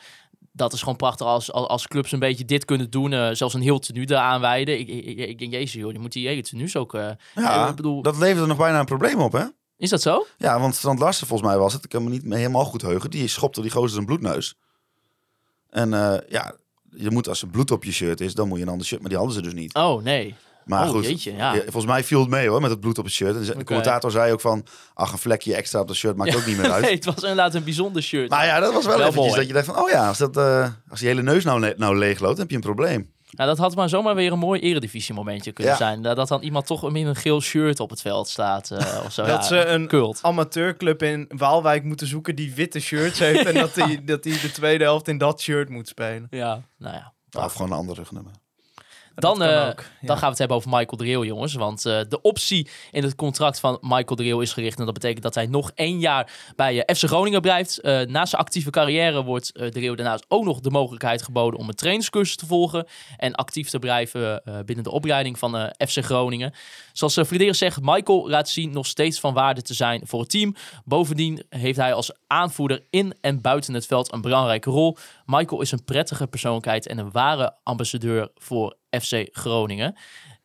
dat is gewoon prachtig als, als, als clubs een beetje dit kunnen doen. eh, zelfs een heel tenue eraan wijden. Ik, ik, denk, jezus joh, die moet die hele tenues ook... eh, Ja, ik bedoel, dat levert er nog bijna een probleem op, hè? Is dat zo? Ja, want Strand Larsen, volgens mij was het, ik kan me niet meer helemaal goed heugen, die schopte die gozer zijn bloedneus. En eh, ja, je moet als er bloed op je shirt is, dan moet je een ander shirt, maar die hadden ze dus niet. Oh, nee. Maar oh, goed, jeetje, ja. volgens mij viel het mee hoor, met het bloed op het shirt. En de commentator zei ook van, ach, een vlekje extra op dat shirt maakt ook niet meer uit. nee, het was inderdaad een bijzonder shirt. Maar ja, dat was wel, Wel eventjes mooi. dat je dacht van, oh ja, als, dat, eh, als die hele neus nou, nou leegloopt, dan heb je een probleem. Nou, dat had maar zomaar weer een mooi eredivisie momentje kunnen Ja. zijn. Dat dat dan iemand toch in een geel shirt op het veld staat eh, of zo. Dat ja, ze een cult. amateurclub in Waalwijk moeten zoeken die witte shirts heeft. En dat hij dat die de tweede helft in dat shirt moet spelen. Ja, nou ja. Of gewoon een ander rugnummer. Dan, eh, ook, ja. dan gaan we het hebben over Michael Leeuw, jongens. Want eh, de optie in het contract van Michael Leeuw is gericht. En dat betekent dat hij nog één jaar bij eh, FC Groningen blijft. Na zijn actieve carrière wordt Leeuw daarnaast ook nog de mogelijkheid geboden om een trainingscursus te volgen. En actief te blijven binnen de opleiding van FC Groningen. Zoals uh, zegt, Michael laat zien nog steeds van waarde te zijn voor het team. Bovendien heeft hij als aanvoerder in en buiten het veld een belangrijke rol. Michael is een prettige persoonlijkheid en een ware ambassadeur voor FC Groningen.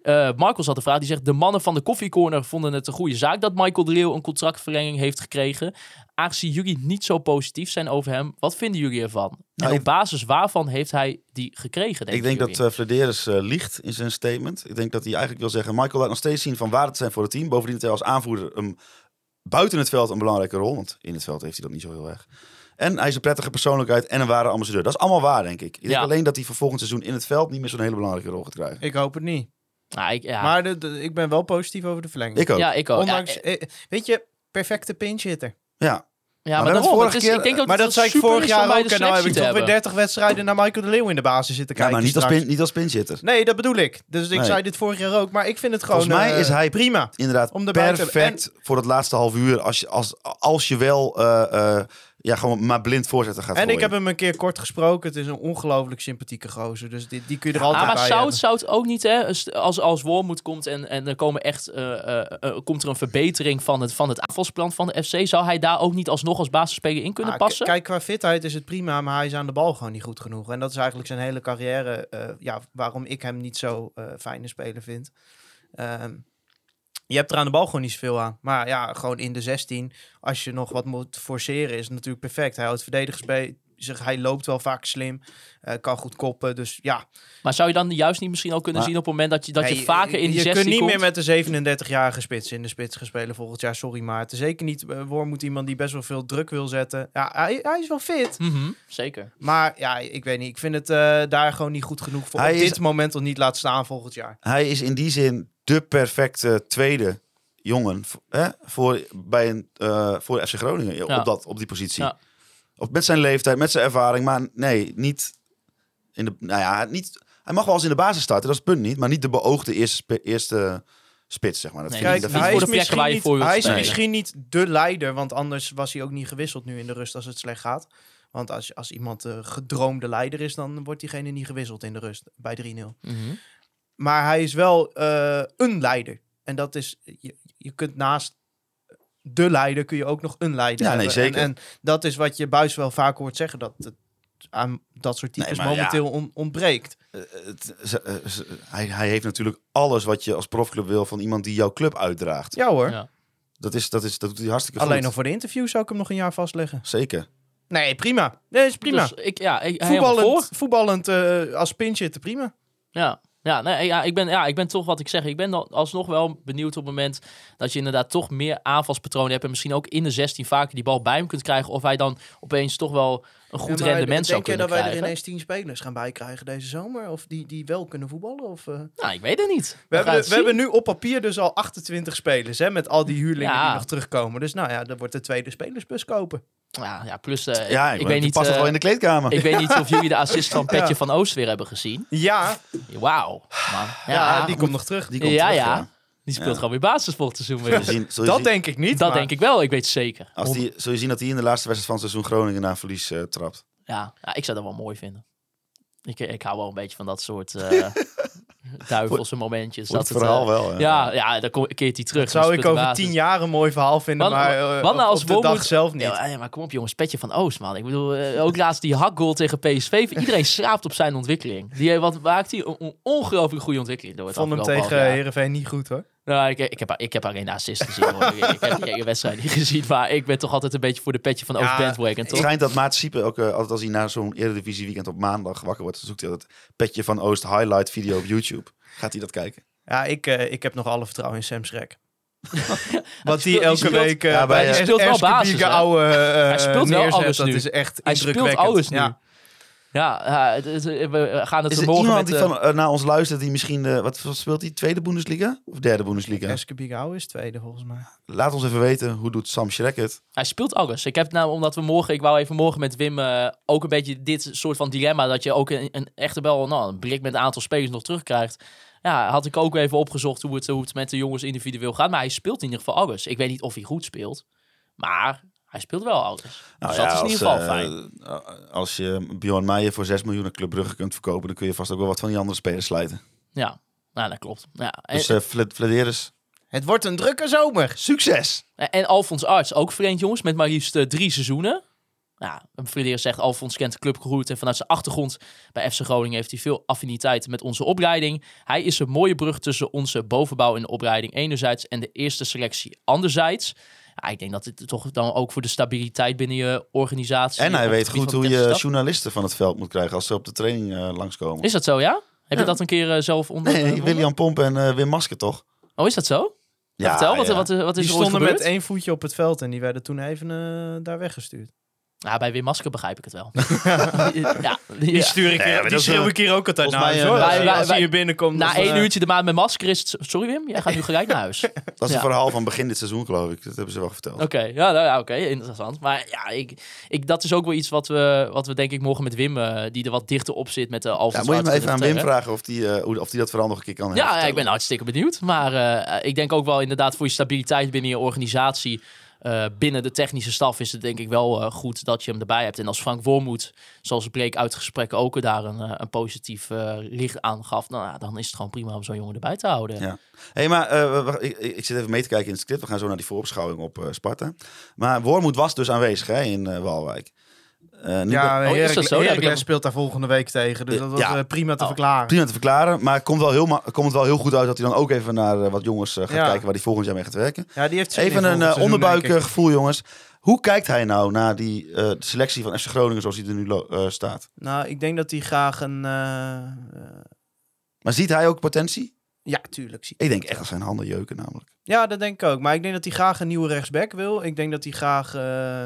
Eh Marcel had de vraag, die zegt... De mannen van de koffiecorner vonden het een goede zaak... dat Michael de Leeuw een contractverlenging heeft gekregen. Aangezien jullie niet zo positief zijn over hem... wat vinden jullie ervan? En Nou, op basis waarvan heeft hij die gekregen, Ik denk dat uh, Flederis uh, liegt in zijn statement. Ik denk dat hij eigenlijk wil zeggen... Michael laat nog steeds zien van waarde te zijn voor het team. Bovendien heeft hij als aanvoerder een, buiten het veld een belangrijke rol. Want in het veld heeft hij dat niet zo heel erg. En hij is een prettige persoonlijkheid en een ware ambassadeur. Dat is allemaal waar, denk ik. Ik denk Ja. alleen dat hij voor volgend seizoen in het veld niet meer zo'n hele belangrijke rol gaat krijgen. Ik hoop het niet. Nou, ik, ja. Maar de, de- ik ben wel positief over de verlenging. Ik ook. ja, ik ook. Ondanks, ja, eh, weet je, perfecte pinch hitter. Ja. ja, maar, daarom, vorige is- keer- ik denk dat Maar dat zei ik super vorig jaar ook. En nou heb ik toch weer hebben. 30 wedstrijden naar Michael de Leeuw in de basis zitten Ja, kijken. maar niet als, pin, niet als pinchitter. Nee, dat bedoel ik. Dus ik Nee. zei dit vorig jaar ook. Maar ik vind het gewoon Volgens mij eh, is hij prima. Inderdaad, Om perfect voor het laatste half uur. Als je, als, als je wel eh, eh, ja, gewoon maar blind voorzetten gaat En ik heb hem een keer kort gesproken. Het is een ongelooflijk sympathieke gozer. Dus die, die kun je er altijd maar bij zou hebben. het, zou het ook niet, hè? Als, als Wormoed komt en, en er komen echt, eh, eh, eh, komt er een verbetering van het, van het aanvalsplan van de FC, zou hij daar ook niet alsnog als basisspeler in kunnen Ah, passen? Kijk, qua fitheid is het prima, maar hij is aan de bal gewoon niet goed genoeg. En dat is eigenlijk zijn hele carrière. eh, ja, waarom ik hem niet zo eh fijne speler vind. Ehm, je hebt er aan de bal gewoon niet zoveel aan. Maar ja, gewoon in de 16, als je nog wat moet forceren, is het natuurlijk perfect. Hij houdt verdedigers bij zich. Hij loopt wel vaak slim, eh, kan goed koppen. Dus ja, Maar zou je dan juist niet misschien ook kunnen Maar- zien op het moment dat je, dat je vaker in die je 16 kunt niet komt? meer met de 37-jarige spits in de spits gaan spelen volgend jaar. Sorry, maar het is zeker niet. Uh, moet iemand die best wel veel druk wil zetten. Ja, hij, hij is wel fit. Mhm, zeker. Maar ja, ik weet niet. Ik vind het eh, daar gewoon niet goed genoeg voor. Hij op is- dit moment nog niet laten staan volgend jaar. Hij is in die zin de perfecte tweede jongen hè, voor, bij een, eh, voor FC Groningen Ja. op, dat, op die positie. Ja. Of met zijn leeftijd, met zijn ervaring. Maar nee, niet in de. Nou ja, niet, hij mag wel eens in de basis starten, dat is het punt niet. Maar niet de beoogde eerste, spe- eerste spits, zeg maar. Dat Nee, vind ik- Kijk, dat hij ik- voor is, misschien niet, voor hij is misschien niet de leider, want anders was hij ook niet gewisseld nu in de rust als het slecht gaat. Want als, als iemand de gedroomde leider is, dan wordt diegene niet gewisseld in de rust bij 3-0. Mhm. Maar hij is wel eh, een leider. En dat is, je, je kunt naast de leider kun je ook nog een leider Ja, nee, hebben. zeker. En, en dat is wat je Buis wel vaak hoort zeggen. Dat het aan dat soort types Nee, ja. momenteel on- ontbreekt. Het- ze- ze- hij, hij heeft natuurlijk alles wat je als profclub wil van iemand die jouw club uitdraagt. Ja hoor. Ja. Dat, is, dat, is, dat doet hij hartstikke Alleen goed. nog voor de interview zou ik hem nog een jaar vastleggen. Zeker. Nee, prima. Nee, is prima. Dus ik, ja, ik, voetballend voetballend eh, als pinch te prima. Ja, ja, nee, ja, ik ben, ja, ik ben toch wat ik zeg. Ik ben dan alsnog wel benieuwd op het moment dat je inderdaad toch meer aanvalspatronen hebt. En misschien ook in de 16 vaker die bal bij hem kunt krijgen. Of hij dan opeens toch wel een goed Ja, rendement zou Denk jij kunnen dat wij er krijgen. ineens tien spelers gaan bijkrijgen deze zomer? Of die, die wel kunnen voetballen? Of, eh? Nou, ik weet het niet. We, hebben, we hebben nu op papier dus al 28 spelers, hè, met al die huurlingen Ja. die nog terugkomen. Dus nou ja, dan wordt de tweede spelersbus kopen. Ja, ja, plus eh, Ja, ik, ik, weet niet. past het wel in de kleedkamer. ik weet niet of jullie de assist van Petje Ja. van Oost weer hebben gezien. Ja, Wauw. ja, Ja, die komt nog terug. Die komt ja, terug, ja. Die speelt Ja. gewoon weer basis volgend seizoen weer. zien- Dat zien- denk ik niet. Dat maar- denk ik wel, ik weet het zeker. Als die, zul je zien dat hij in de laatste wedstrijd van seizoen Groningen na verlies eh, trapt. Ja, ja, ik zou dat wel mooi vinden. Ik, ik hou wel een beetje van dat soort eh duivelse momentjes. Dat het verhaal eh, wel. hè. Ja, ja, dan kom- keert hij terug. Dat zou ik over tien jaar een mooi verhaal vinden, Wat- maar wat nou op- als op de dag zelf niet. Ja, ja, maar kom op jongens, Petje van Oost, man. Ik bedoel, ook laatst die hakgoal tegen PSV. Iedereen schraapt op zijn ontwikkeling. Die, wat maakt hij een een ongelooflijk goede ontwikkeling door Ik het vond hem tegen. Heerenveen niet goed hoor. Nou, ik, ik, heb, ik heb alleen de assist gezien. Hoor. ik, ik heb die hele wedstrijd niet gezien. Maar ik ben toch altijd een beetje voor de Petje van Oost Ja, bandwagon, Het toch? schijnt dat Maat ook eh, altijd als hij na zo'n Eredivisie weekend op maandag wakker wordt, zoekt hij dat petje van Oost highlight video op YouTube. Gaat hij dat kijken? Ja, ik, eh, ik heb nog alle vertrouwen in Sam Schrek. die Wat die speelt- elke speelt- week eh, Ja, bij eh, speelt wel basis, Hij speelt wel alles Dat nu. is echt Hij speelt indrukwekkend. alles nu. Ja. Ja, ja het- het- we gaan het Is er morgen iemand met... die eh, van, eh, naar ons luistert die misschien, de, wat, wat speelt hij? Tweede Bundesliga of derde Bundesliga? Eske Bieke ouwe is tweede volgens mij. Laat ons even weten, hoe doet Sam Schrek het? Hij speelt alles. Ik heb nou, omdat we morgen, ik wou even morgen met Wim eh, ook een beetje dit soort van dilemma, dat je ook een, een echte wel nou, een blik met een aantal spelers nog terugkrijgt. Ja, had ik ook even opgezocht hoe het, hoe het met de jongens individueel gaat. Maar hij speelt in ieder geval alles. Ik weet niet of hij goed speelt, maar hij speelt wel alles. Nou dus dat is in als, ieder geval eh, fijn. eh, Als je Bjorn Meijer voor 6 miljoen naar Club Brugge kunt verkopen, dan kun je vast ook wel wat van die andere spelers slijten. Ja, nou, dat klopt. Ja, en, Dus eh Vle- Vladeris, Het wordt een drukke zomer. succes! en Alfons Arts, ook vreemd jongens, met maar liefst drie seizoenen. Ja, een Frederik zegt, Alfons kent de club goed en vanuit zijn achtergrond bij FC Groningen heeft hij veel affiniteit met onze opleiding. Hij is een mooie brug tussen onze bovenbouw en de opleiding enerzijds en de eerste selectie anderzijds. Ja, ik denk dat dit toch dan ook voor de stabiliteit binnen je organisatie... En hij het weet goed hoe je journalisten van het veld moet krijgen als ze op de training eh, langskomen. Is dat zo, ja? Heb je dat een keer eh, zelf onder... Nee, onder- William Pomp en eh, Wim Masker toch? Oh, is dat zo? Vertel, wat, ja. wat, wat is Die er stonden met één voetje op het veld en die werden toen even eh, daar weggestuurd. Ja, bij Wim Masker begrijp ik het wel. ja, Die stuur ik maar die schreeuw ik hier ook altijd naar huis hoor. eh, Als, wij- je- wij- als hij hier binnenkomt. Na één uurtje de maand met masker is het... Sorry Wim, jij gaat nu gelijk naar huis. Dat is Ja. een verhaal van begin dit seizoen, geloof ik. Dat hebben ze wel verteld. Oké, ja, nou, ja, oké, interessant. Maar ja, ik, ik, dat is ook wel iets wat we, wat we denk ik morgen met Wim, eh, die er wat dichter op zit met de Ja, Alphonse moet je even aan Wim vragen of die, eh, hoe- of die dat verhaal nog een keer kan Ja, ja, ik ben hartstikke benieuwd. Maar eh, ik denk ook wel inderdaad voor je stabiliteit binnen je organisatie, eh, binnen de technische staf, is het denk ik wel eh, goed dat je hem erbij hebt. En als Frank Wormoed, zoals bleek uit het gesprek, ook daar een, eh, een positief licht aan gaf, ja, dan is het gewoon prima om zo'n jongen erbij te houden. Ja. hey, maar ik, zit even mee te kijken in het script. We gaan zo naar die voorbeschouwing op Sparta. Maar Wormoed was dus aanwezig hè, in Walwijk. Eh, nu Ja, Oh, is zo? Ik Heracles hem- speelt daar volgende week tegen. Dus dat was Ja. eh, prima te Oh. verklaren. prima te verklaren. Maar het komt wel heel, komt wel heel goed uit dat hij dan ook even naar eh, wat jongens eh, gaat Ja. kijken waar hij volgend jaar mee gaat werken. Ja, die heeft Even een eh, ik. onderbuikgevoel, jongens. Hoe kijkt hij nou naar die eh, selectie van FC Groningen zoals hij er nu eh, staat? Nou, ik denk dat hij graag een... eh, eh, Maar ziet hij ook potentie? ja, tuurlijk. zie Ik denk echt dat zijn handen jeuken namelijk. Ja, dat denk ik ook. Maar ik denk dat hij graag een nieuwe rechtsback wil. Ik denk dat hij graag eh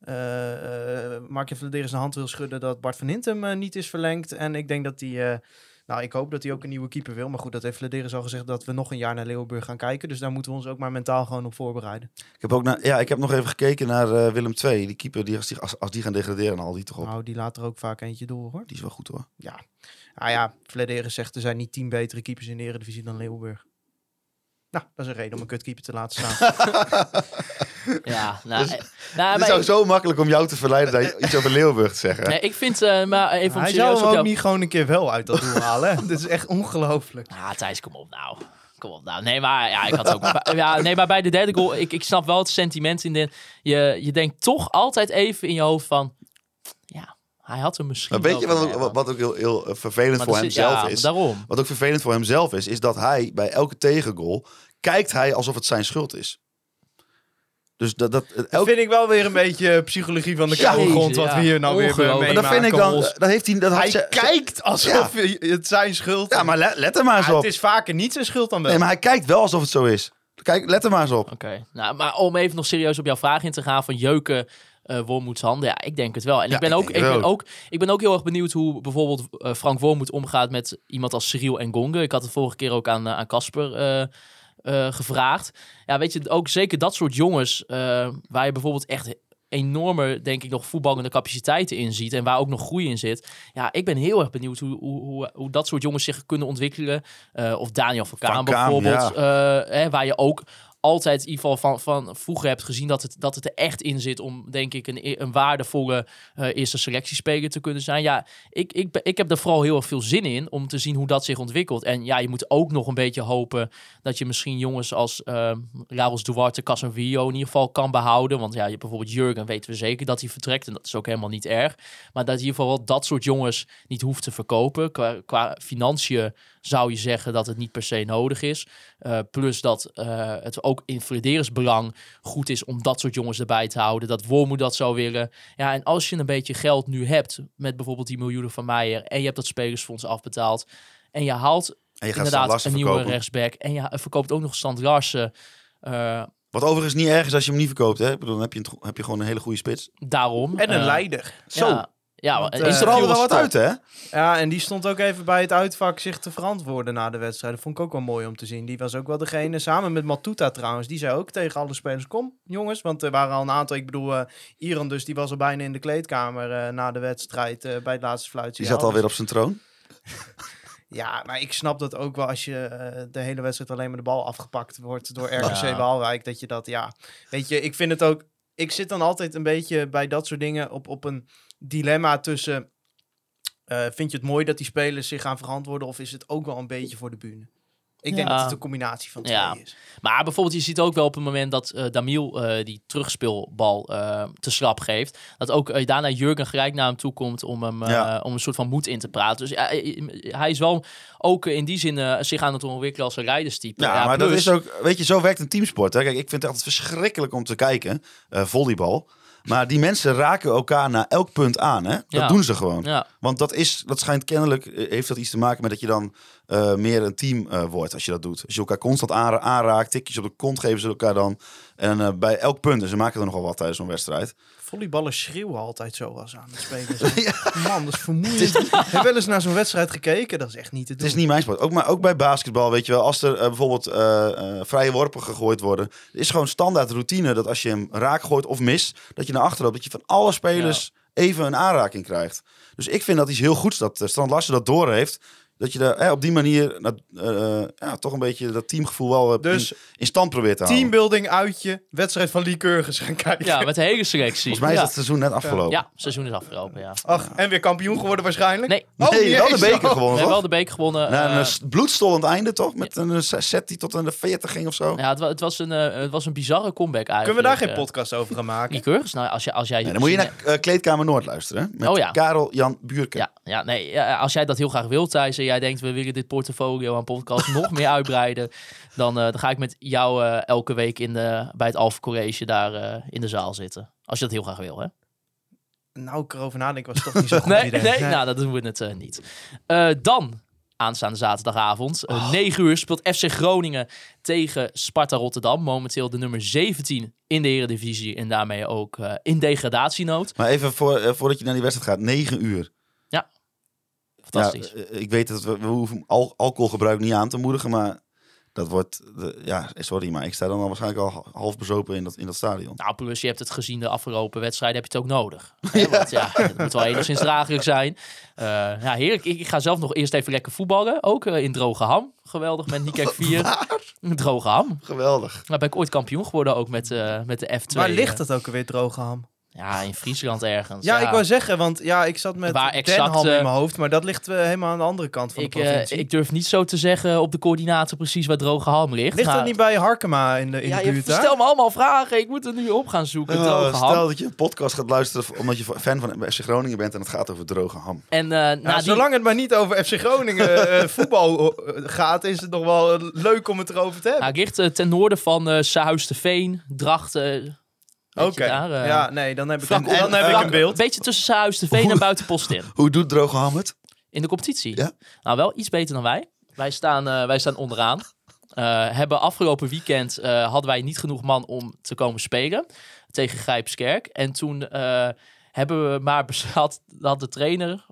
eh Mark Vladeris zijn hand wil schudden dat Bart van Hintem eh, niet is verlengd. En ik denk dat hij... nou, ik hoop dat hij ook een nieuwe keeper wil. Maar goed, dat heeft Vladeris al gezegd dat we nog een jaar naar Leeuwenburg gaan kijken. Dus daar moeten we ons ook maar mentaal gewoon op voorbereiden. Ik heb, ook naar, ja, ik heb nog even gekeken naar Willem II. Die keeper, die, als, die, als, als die gaan degraderen, dan haal die toch op. Nou, die laat er ook vaak eentje door, hoor. Die is wel goed hoor. Ja. Ah ja, Vladeris zegt er zijn niet tien betere keepers in de Eredivisie dan Leeuwenburg. Nou, dat is een reden om een kutkeeper te laten staan. Ja, nou, Dus- eh, nou, het is ook ik, zo makkelijk om jou te verleiden dat je iets over Leeuwenburg te zeggen. nee, ik vind, eh, maar even om Hij zou hem ook jou- niet gewoon een keer wel uit dat doel halen. hè? Dit is echt ongelooflijk. Ah, Thijs, kom op nou. Kom op nou. Nee, maar ja, ik had ook. ja, nee, maar bij de derde goal, ik, ik snap wel het sentiment in de. Je, je denkt toch altijd even in je hoofd van. Hij had hem misschien Maar weet je wat, ook- wat, heel, heel eh, vervelend Maar voor hem zit- zelf ja, is? daarom. Wat ook vervelend voor hemzelf is, is dat hij bij elke tegengoal kijkt hij alsof het zijn schuld is. Dus dat, dat, Dat elk, vind ik wel weer een beetje psychologie van de koude grond wat ja. we hier nou weer Ongelooflijk. mee maar dat vind ik dan, dat heeft hij, dat had Hij ze- kijkt alsof het zijn schuld is. Ja, maar let, let er maar eens Ja, op. het is vaker niet zijn schuld dan wel. Nee, maar hij kijkt wel alsof het zo is. Kijk, let er maar eens op. Oké, nou, maar om even nog serieus op jouw vraag in te gaan van jeuken Wormoeds handen. Ja, ik denk het wel. En Ja, ik, ben ook, ik, ben ook. ik ben ook heel erg benieuwd hoe bijvoorbeeld eh, Frank Wormoed omgaat met iemand als Cyril en Gonge. Ik had het vorige keer ook aan eh, aan Casper gevraagd. Ja, weet je, ook zeker dat soort jongens waar je bijvoorbeeld echt enorme, denk ik, nog voetballende capaciteiten in ziet en waar ook nog groei in zit. Ja, ik ben heel erg benieuwd hoe, hoe, hoe, hoe dat soort jongens zich kunnen ontwikkelen. Of Daniel van Kaam, bijvoorbeeld, hè, waar je ook altijd in ieder geval van, vroeger hebt gezien dat het, dat het er echt in zit om, denk ik, een, een waardevolle eh, eerste selectiespeler te kunnen zijn. Ja, ik, ik, ik heb er vooral heel erg veel zin in om te zien hoe dat zich ontwikkelt. En ja, je moet ook nog een beetje hopen dat je misschien jongens als uh, Laros Duarte, Casemiro in ieder geval kan behouden. Want ja, je bijvoorbeeld Jurgen, weten we zeker dat hij vertrekt. En dat is ook helemaal niet erg. Maar dat je in ieder geval wel dat soort jongens niet hoeft te verkopen. Qua, financiën zou je zeggen dat het niet per se nodig is. Uh, plus dat uh, het ook in Frederis belang goed is om dat soort jongens erbij te houden. Dat Wormoed dat zou willen. Ja, en als je een beetje geld nu hebt, met bijvoorbeeld die miljoenen van Meijer, en je hebt dat spelersfonds afbetaald, en je haalt En je inderdaad een nieuwe verkopen. rechtsback, en je verkoopt ook nog Stand Larsen. Uh, Wat overigens niet erg is als je hem niet verkoopt. Hè? Ik bedoel, dan heb je, een, heb je gewoon een hele goede spits. daarom. En een uh, leider. Zo. Ja, ja Want, eh, Er Instagram straalde wel wat uit, hè? Ja, en die stond ook even bij het uitvak zich te verantwoorden na de wedstrijd. Dat vond ik ook wel mooi om te zien. Die was ook wel degene, samen met Matuta trouwens, die zei ook tegen alle spelers, kom jongens. Want er waren al een aantal, ik bedoel, eh Iran dus, die was al bijna in de kleedkamer eh, na de wedstrijd eh, bij het laatste fluitje. Die zat alweer op zijn troon. Ja, maar ik snap dat ook wel als je de hele wedstrijd alleen maar de bal afgepakt wordt door RKC Ja. Waalwijk. Dat je dat, ja. Weet je, ik vind het ook. Ik zit dan altijd een beetje bij dat soort dingen op, op een dilemma tussen. eh, vind je het mooi dat die spelers zich gaan verantwoorden of is het ook wel een beetje voor de bühne? Ik denk Ja. dat het een combinatie van twee Ja. is. Maar bijvoorbeeld, je ziet ook wel op het moment dat eh Damiel eh, die terugspeelbal eh, te slap geeft, dat ook daarna Jurgen gelijk naar hem toe komt om hem eh, Ja. om een soort van moed in te praten. Dus hij is wel ook in die zin eh, zich aan het ontwikkelen als een rijderstype. Ja, maar dat is ook, weet je, zo werkt een teamsport. Hè? Kijk, ik vind het altijd verschrikkelijk om te kijken, eh, volleybal. Maar die mensen raken elkaar naar elk punt aan. Hè? Dat Ja. doen ze gewoon. Ja, Want dat is, dat schijnt kennelijk, eh, heeft dat iets te maken met dat je dan eh, meer een team eh, wordt als je dat doet. Als je elkaar constant aanra- aanraakt, tikjes op de kont geven ze elkaar dan. En bij elk punt, en ze maken er nogal wat tijdens zo'n wedstrijd. Volleyballers schreeuwen altijd zo als aan het spelen zijn. Man, dat is vermoeiend. Ik heb wel eens naar zo'n wedstrijd gekeken. Dat is echt niet te doen. Het is niet mijn sport. Ook, maar ook bij basketbal, weet je wel, als er eh, bijvoorbeeld eh, eh, vrije worpen gegooid worden, is gewoon standaard routine dat als je hem raak gooit of mist, dat je naar achter loopt, dat je van alle spelers even een aanraking krijgt. Dus ik vind dat iets heel goeds dat uh, Strand Larsen dat door heeft. Dat je daar eh, op die manier nou, eh, ja, toch een beetje dat teamgevoel wel eh, Dus in, in stand probeert te houden. teambuilding uitje, wedstrijd van Lycurgus gaan kijken. ja, met de hele selectie. Volgens mij is ja. het seizoen net afgelopen. Ja, het seizoen is afgelopen, ja. Ach, en weer kampioen geworden waarschijnlijk? Nee, Oh, nee, wel de beker we gewonnen, hebben wel de beker gewonnen. Na een eh, eh, bloedstollend einde, toch? Met een eh, set die tot aan de 40 ging of zo. ja, het, het, was een, eh, het was een bizarre comeback eigenlijk. Kunnen we daar geen eh. podcast over gaan maken? Lycurgus? Nou, als, je, als jij... Nee, dan moet je naar eh, Kleedkamer Noord luisteren. Hè? Met Oh ja. Karel Jan Buurken. Ja, ja, nee, als jij dat heel graag wilt, Thijs, jij denkt we willen dit portfolio aan podcast nog meer uitbreiden, dan, eh, dan ga ik met jou eh, elke week in de, bij het Alpha College daar eh, in de zaal zitten. Als je dat heel graag wil, hè? Nou, ik erover nadenken was toch niet zo goed Nee, idee. nee, nou, dat doen we het niet. Eh, dan, aanstaande zaterdagavond, eh 9 uur, speelt FC Groningen tegen Sparta Rotterdam. Momenteel de nummer 17 in de Eredivisie en daarmee ook eh, in degradatienood. Maar even voor, voordat je naar die wedstrijd gaat, 9 uur. Fantastisch. Ja, eh, ik weet dat we, we hoeven al, alcoholgebruik niet aan te moedigen, maar dat wordt, de, ja, sorry, maar ik sta dan al waarschijnlijk al half bezopen in dat, in dat stadion. Nou, plus je hebt het gezien de afgelopen wedstrijd, heb je het ook nodig. Hè, Want ja, het moet wel enigszins draaglijk zijn. Eh, ja, heerlijk. Ik, ik ga zelf nog eerst even lekker voetballen. Ook eh, in Droge Ham. Geweldig met Nikek 4. Droge Ham. Geweldig. Daar ben ik ooit kampioen geworden ook met, eh, met de F2. Waar ligt eh. het ook alweer, droge ham? Ja, in Friesland ergens. Ja, ik wou zeggen, want ja, ik zat met Waar exact, Ham in mijn hoofd, maar dat ligt eh, helemaal aan de andere kant van ik, de eh, provincie. ik durf niet zo te zeggen op de coördinaten precies waar Droge Halm ligt. ligt maar- dat niet bij Harkema in de, in ja, de je buurt stel me allemaal vragen. Ik moet er nu op gaan zoeken. Droge Ham. stel dat je een podcast gaat luisteren omdat je fan van FC Groningen bent en het gaat over droge ham. En eh Ja, die... Zolang het maar niet over FC Groningen voetbal gaat, is het nog wel leuk om het erover te hebben. Hij ligt ten noorden van eh Sahuis de Veen, Drachten. Oké, eh, ja, nee, dan heb ik, vlak een, dan heb ik een beeld. Een beetje tussen Sahuis de Veen en Buitenpost in. Hoe doet droge ham het? In de competitie. Ja. Nou, wel iets beter dan wij. Wij staan, eh, wij staan onderaan. Eh, hebben afgelopen weekend eh, hadden wij niet genoeg man om te komen spelen tegen Grijpskerk. En toen eh, hebben we maar besloten dat de trainer,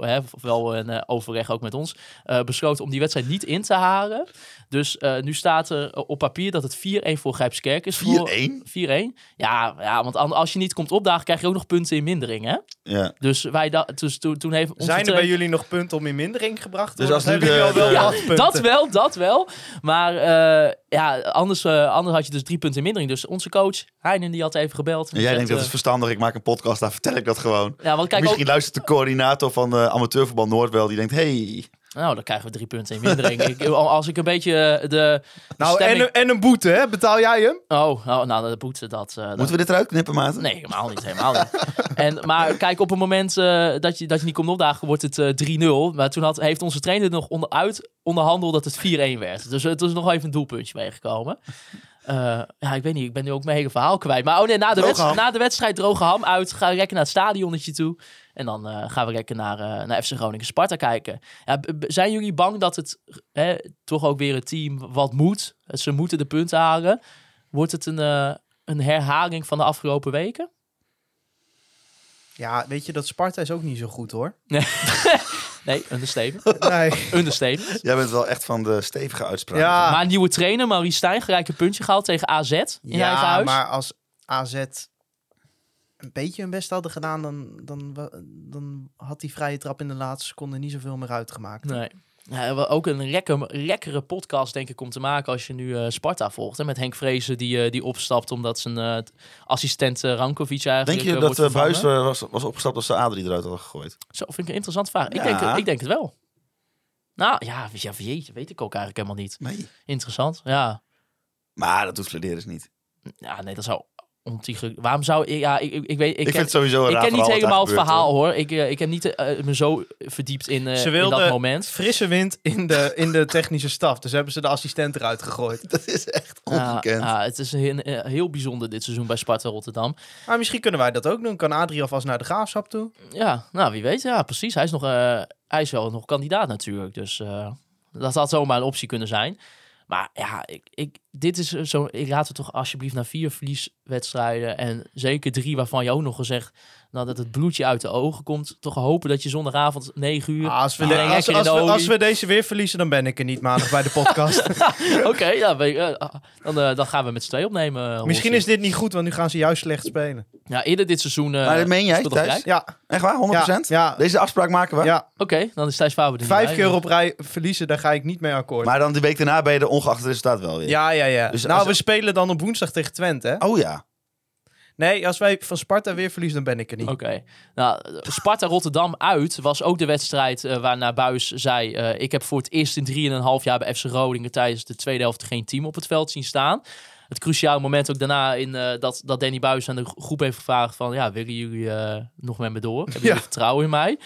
hè, wel een eh, overleg ook met ons, eh, besloten om die wedstrijd niet in te halen. Dus eh, nu staat er op papier dat het 4-1 voor Grijpskerk is. Voor- 4-1? 4-1. Ja, ja, want an- als je niet komt opdagen, krijg je ook nog punten in mindering. Hè? Ja. Dus, wij da- dus toen, toen heeft onze Zijn er trainer- bij jullie nog punten om in mindering gebracht te Dus als nu de- wel punten? Dat wel, dat wel. Maar eh, ja, anders, anders had je dus drie punten in mindering. Dus onze coach, Heinen, die had even gebeld. En jij denkt dat het is verstandig, ik maak een podcast, daar vertel ik dat gewoon. Ja, want kijk, Misschien ook, luistert de coördinator van uh, Amateurvoetbal Noord wel, die denkt, hey, nou, dan krijgen we drie punten in mindering. ik, als ik een beetje eh, de, de Nou, stemming... en, een- en een boete, hè? Betaal jij hem? Oh, nou, nou, de boete, dat... eh, dat- moeten we dit eruit knippen, Maarten? Nee, helemaal niet. Helemaal niet. En, maar kijk, op het moment eh, dat, je, dat je niet komt opdagen, wordt het eh 3-0. Maar toen had, heeft onze trainer er nog onderuit onderhandeld dat het 4-1 werd. Dus het is nog even een doelpuntje meegekomen. Eh, ja, ik weet niet. Ik ben nu ook mijn hele verhaal kwijt. Maar oh nee, na de, na de wedstrijd droge ham uit. Gaan we lekker naar het stadionnetje toe. En dan eh, gaan we lekker naar, eh, naar FC Groningen Sparta kijken. Ja, zijn jullie bang dat het hè, toch ook weer een team wat moet? Ze moeten de punten halen. Wordt het een, eh, een herhaling van de afgelopen weken? Ja, weet je, dat Sparta is ook niet zo goed, hoor. Nee, understatement. Nee. understatement. Jij bent wel echt van de stevige uitspraken. Ja, Maar een nieuwe trainer, Maurice Stijn, gelijk een puntje gehaald tegen AZ in eigen ja huis. maar als AZ een beetje hun best hadden gedaan, dan, dan, dan had die vrije trap in de laatste seconde niet zoveel meer uitgemaakt. Nee. Ja, ook een lekker, lekkere podcast, denk ik, om te maken als je nu eh, Sparta volgt. Hè, met Henk Vrezen, die, eh, die opstapt omdat zijn eh, assistent Rankovic eigenlijk Denk je dat uh, Buis was, was opgestapt als ze Adrie eruit hadden gegooid? Zo, vind ik een interessante vraag. Ik, denk, het- ik denk het wel. Nou, ja, ja jeetje, weet ik ook eigenlijk helemaal niet. Nee. Interessant, ja. Maar dat doet Flederis niet. Ja, nee, dat zou ontiegelijk... Waarom zou... ik- Ja, ik, ik, ik weet... Ik, Ik, ken- vind het sowieso een ik ken niet helemaal het gebeurt, verhaal hoor. Ik, eh, ik heb niet eh, me zo verdiept in, eh, Ze in dat moment. frisse wind in de, in de technische staf. Dus hebben ze de assistent eruit gegooid. Dat is echt ongekend. ja, het is heel, eh, heel bijzonder dit seizoen bij Sparta Rotterdam. Maar misschien kunnen wij dat ook doen. Kan Adrie alvast naar de graafschap toe? Ja, nou wie weet. Ja, precies. Hij is, nog, eh, hij is wel nog kandidaat natuurlijk. Dus eh, dat had zomaar een optie kunnen zijn. Maar ja, ik, ik, dit is zo. Ik laat het toch alsjeblieft naar vier verlieswedstrijden. En zeker drie waarvan je ook nog gezegd. Nou, dat het bloedje uit de ogen komt. Toch hopen dat je zondagavond 9 uur. Ah, als, we als, we, als olie. we deze weer verliezen, dan ben ik er niet maandag bij de podcast. Oké, ja, dan, eh, dan gaan we met z'n twee opnemen. eh, Misschien is dit niet goed, want nu gaan ze juist slecht spelen. Ja, eerder dit seizoen. eh Maar dat meen jij, Thijs? Ja, Echt waar? 100%? ja, ja, Deze afspraak maken we? ja. Oké, dan is Thijs Faber er Vijf keer op rij verliezen, daar ga ik niet mee akkoord. Maar dan de week daarna ben je er ongeacht het resultaat wel weer. ja, ja, ja. Dus nou, als- we spelen dan op woensdag tegen Twente, hè? Oh ja. Nee, als wij van Sparta weer verliezen, dan ben ik er niet. Oké. Nou, Sparta Rotterdam uit was ook de wedstrijd eh, waarna Buis zei... eh, ik heb voor het eerst in drieënhalf jaar bij FC Groningen... tijdens de tweede helft geen team op het veld zien staan. Het cruciale moment ook daarna in, eh, dat, dat Danny Buis aan de gro- groep heeft gevraagd van... ja, willen jullie eh, nog met me door? Hebben jullie Ja. vertrouwen in mij?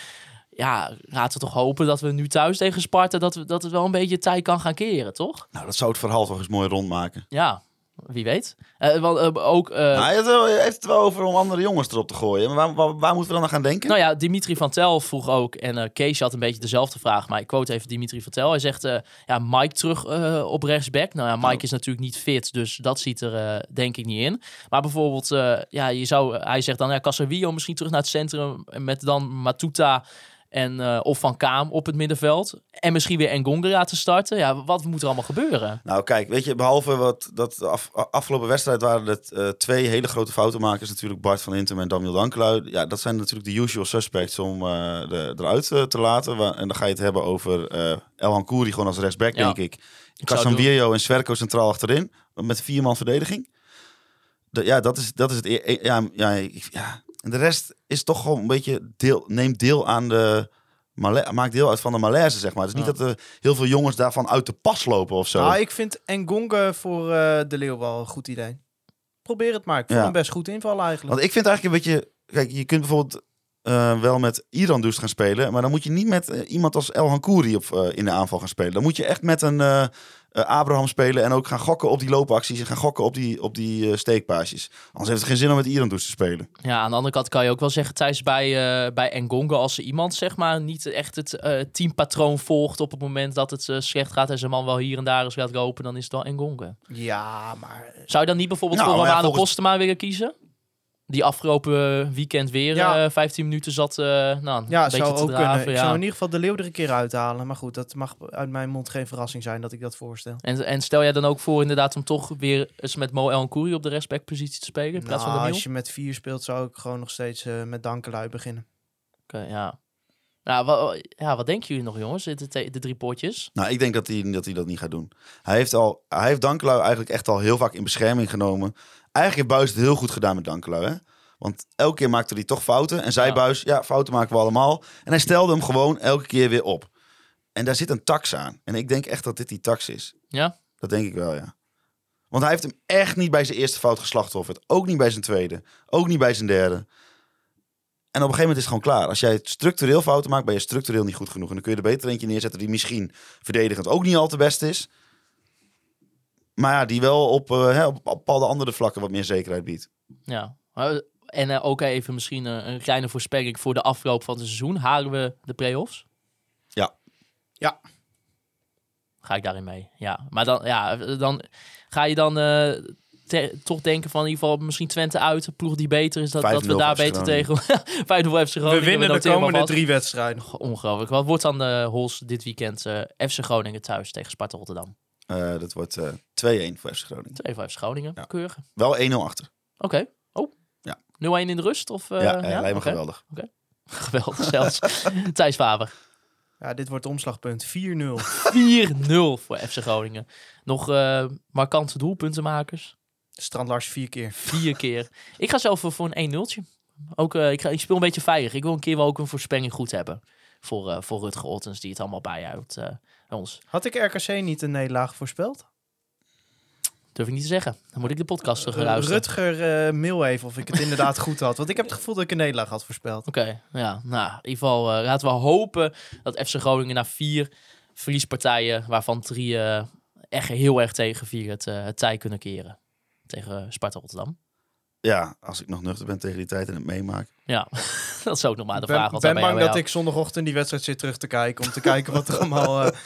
Ja, laten we toch hopen dat we nu thuis tegen Sparta... dat, we, dat het wel een beetje tijd kan gaan keren, toch? Nou, dat zou het verhaal toch eens mooi rondmaken. Ja, wie weet. Want, eh, ook... Nou, hij heeft, wel- het wel over om andere jongens erop te gooien. Maar waar, waar, waar moeten we dan aan gaan denken? Nou ja, Dimitri van Tel vroeg ook, en Kees had een beetje dezelfde vraag, maar ik quote even Dimitri van Tel. Hij zegt, ja, Mike terug op rechtsback. Nou ja, Mike Oh. is natuurlijk niet fit, dus dat ziet er denk ik niet in. Maar bijvoorbeeld, ja, je zou, hij zegt dan, ja, Casario misschien terug naar het centrum met dan Matuta en eh, of Van Kaam op het middenveld. En misschien weer Engonga laten starten. Ja, wat moet er allemaal gebeuren? Nou, kijk, weet je, behalve wat dat de af, afgelopen wedstrijd waren het eh, twee hele grote foutenmakers. Natuurlijk Bart van Intem en Daniel Dankelui. Ja, dat zijn natuurlijk de usual suspects om eh, de, eruit te laten. En dan ga je het hebben over Elhan Kouri gewoon als rechtsback, Ja. denk ik. Casemiro en Sverko centraal achterin. Met vier man verdediging. De- ja, dat is, dat is het. e- e- Ja, ja, ja, En de rest is toch gewoon een beetje deel, neemt deel aan de. Maakt deel uit van de malaise, zeg maar. Het is niet Ja. dat er heel veel jongens daarvan uit de pas lopen of zo. Ah, ik vind Engonga voor eh, de Leeuw wel een goed idee. Probeer het maar. Ik vond Ja. hem best goed invallen eigenlijk. Want ik vind eigenlijk een beetje. Kijk, je kunt bijvoorbeeld eh, wel met Iran dus gaan spelen. Maar dan moet je niet met eh, iemand als El Hankouri op, in de aanval gaan spelen. Dan moet je echt met een eh, Abraham spelen. En ook gaan gokken op die loopacties. En gaan gokken op die, op die eh, steekpaasjes. Anders heeft het geen zin om met Iran dus te spelen. Ja, aan de andere kant kan je ook wel zeggen, Thijs, bij, eh bij Engonga, als er iemand zeg maar niet echt het eh, teampatroon volgt op het moment dat het slecht gaat en zijn man wel hier en daar eens gaat lopen, dan is het wel Engonga. Ja, maar... Zou je dan niet bijvoorbeeld Nou, voor Romano volgens- Postema willen kiezen? Die afgelopen weekend weer Ja. eh 15 minuten zat, eh nou, Ja, een beetje zou te ook draven. kunnen. Ik ja. zou in ieder geval de Leeuw er een keer uithalen. Maar goed, dat mag uit mijn mond geen verrassing zijn dat ik dat voorstel. En, en stel jij dan ook voor inderdaad om toch weer eens met Mo El Kouri op de respectpositie te spelen in plaats van Nou, de als je met vier speelt, zou ik gewoon nog steeds eh, met Dankelui beginnen. Oké, ja. Nou, wa- ja, wat denken jullie nog, jongens? De, de, de drie potjes. Nou, ik denk dat hij, dat hij dat niet gaat doen. Hij heeft, al, hij heeft Dankelui eigenlijk echt al heel vaak in bescherming genomen. Eigenlijk heeft Buis het heel goed gedaan met Dankelui. Hè? Want elke keer maakte hij toch fouten. En zei Ja. Buis, ja, fouten maken we allemaal. En hij stelde hem gewoon elke keer weer op. En daar zit een tax aan. En ik denk echt dat dit die tax is. Ja? Dat denk ik wel, ja. Want hij heeft hem echt niet bij zijn eerste fout geslachtofferd. Ook niet bij zijn tweede. Ook niet bij zijn derde. En op een gegeven moment is het gewoon klaar. Als jij structureel fouten maakt, ben je structureel niet goed genoeg. En dan kun je er beter eentje neerzetten die misschien verdedigend ook niet al te best is. Maar ja, die wel op, eh, hè, op bepaalde andere vlakken wat meer zekerheid biedt. Ja. En eh, ook even misschien eh, een kleine voorspelling voor de afloop van het seizoen. Halen we de play-offs? Ja. Ja. Ga ik daarin mee? Ja. Maar dan, ja, dan ga je dan eh, te- toch denken van in ieder geval misschien Twente uit, een ploeg die beter is, dat, dat we 5-0 daar beter tegen... 5-0 voor FC Groningen. We winnen de komende drie wedstrijden. Ongelooflijk. Wat wordt dan de Hols dit weekend eh, FC Groningen thuis tegen Sparta Rotterdam? Eh, dat wordt eh 2-1 voor FC Groningen. 2 voor FC Groningen. Ja. Keurig. Wel 1-0 achter. Oké. Oh. Ja. 0-1 in de rust? Of, eh, ja, eh, lijkt me Oké. geweldig. Geweldig zelfs. Thijs Faber. Ja, dit wordt omslagpunt 4-0. 4-0 voor FC Groningen. Nog eh, markante doelpuntenmakers. Strand Lars vier keer. Vier keer. Ik ga zelf voor een 1-0'tje. Ook, eh, ik, ga, ik speel een beetje veilig. Ik wil een keer wel ook een voorspelling goed hebben. Voor, eh voor Rutger Ottens, die het allemaal bijhoudt eh, bij ons. Had ik RKC niet een nederlaag voorspeld? Durf ik niet te zeggen. Dan moet ik de podcast terug Uh, luisteren. Rutger eh, mail even of ik het inderdaad goed had. Want ik heb het gevoel dat ik een nederlaag had voorspeld. Oké, ja. Nou, in ieder geval eh, laten we hopen dat FC Groningen na vier verliespartijen, waarvan drie eh, echt heel erg tegen vier, het, eh, het tij kunnen keren. Tegen Sparta Rotterdam. Ja, als ik nog nuchter ben tegen die tijd en het meemaak. Ja, dat is ook nog maar de Ik ben, vraag. ben altijd bij bang jou- dat ik zondagochtend die wedstrijd zit terug te kijken. Om te kijken wat er allemaal, eh,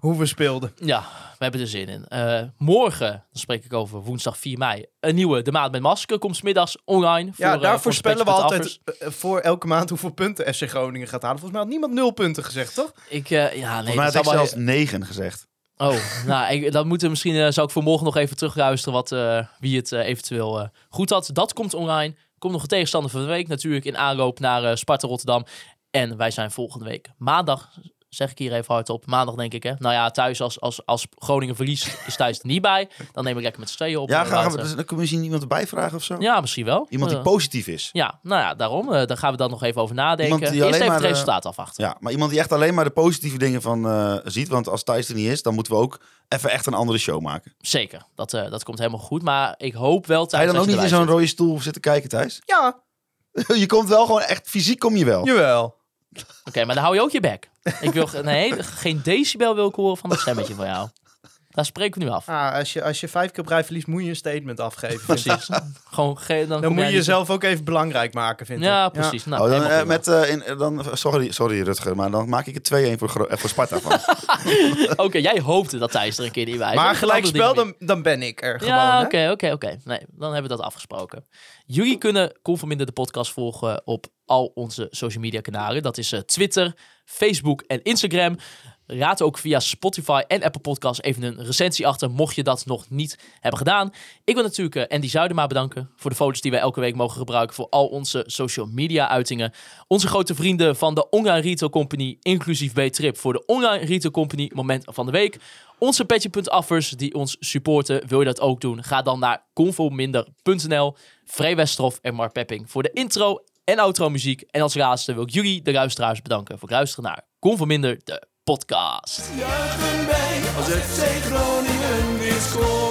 hoe we speelden. Ja, we hebben er zin in. Eh, morgen, dan spreek ik over woensdag 4 mei, een nieuwe De Maand met Masker komt middags online. Ja, voor, daar eh, voor voorspellen we altijd voor elke maand hoeveel punten FC Groningen gaat halen. Volgens mij had niemand nul punten gezegd, toch? Ik, eh, ja, nee, Volgens mij had ik zal wel- zelfs 9 gezegd. Oh, nou, ik, dat moeten misschien eh, zou ik voor morgen nog even terugluisteren wat, eh, wie het eh, eventueel goed had. Dat komt online. Komt nog een tegenstander van de week natuurlijk in aanloop naar Sparta Rotterdam. En wij zijn volgende week maandag, zeg ik hier even hardop, maandag denk ik hè. Nou ja, thuis als, als, als Groningen verliest is thuis er niet bij. Dan neem ik lekker met z'n tweeën op. Ja, En gaan we, dus, dan kunnen we misschien iemand erbij vragen of zo? ja, misschien wel. Iemand die Eh, positief is. Ja, nou ja, daarom. eh, daar gaan we dan nog even over nadenken. Iemand die Eerst alleen even maar, het eh, resultaat afwachten. Ja, maar iemand die echt alleen maar de positieve dingen van eh, ziet. Want als Thijs er niet is, dan moeten we ook even echt een andere show maken. Zeker, dat, eh, dat komt helemaal goed. Maar ik hoop wel... Je dan ook niet in zo'n rode stoel zitten kijken, Thijs? Ja, je komt wel gewoon echt, fysiek kom je wel. jawel. Oké, maar dan hou je ook je bek. Ik wil nee, geen decibel wil ik horen van dat stemmetje van jou. Daar spreken we nu af. Ah, als, je, als je vijf keer op rij verliest, moet je een statement afgeven. Precies. Gewoon ge- dan Dan moet je niet- jezelf ook even belangrijk maken, vind ik. Ja, precies. Nou, Oh, dan, eh, met, eh, in, dan, sorry, sorry Rutger, maar dan maak ik het 2-1 voor, eh, voor Sparta van. Oké, jij hoopte dat Thijs er een keer niet bij Maar gelijk spel, dan, dan ben ik er gewoon. Ja, oké, oké, oké. Nee, dan hebben we dat afgesproken. Jullie kunnen Conforminder de podcast volgen op al onze social media kanalen. Dat is eh, Twitter, Facebook en Instagram. Raad ook via Spotify en Apple Podcasts even een recensie achter, mocht je dat nog niet hebben gedaan. Ik wil natuurlijk eh, Andy Zuidema bedanken voor de foto's die wij elke week mogen gebruiken voor al onze social media uitingen. Onze grote vrienden van de Online Retail Company, inclusief B-Trip, voor de Online Retail Company moment van de week. Onze petje.affers die ons supporten, wil je dat ook doen? Ga dan naar convominder.nl. Free Westerhof en Mark Pepping voor de intro en outro muziek. En als laatste wil ik jullie, de luisteraars, bedanken voor het luisteren naar Conforminder, de podcast. Juichen als FC Groningen weer scoort.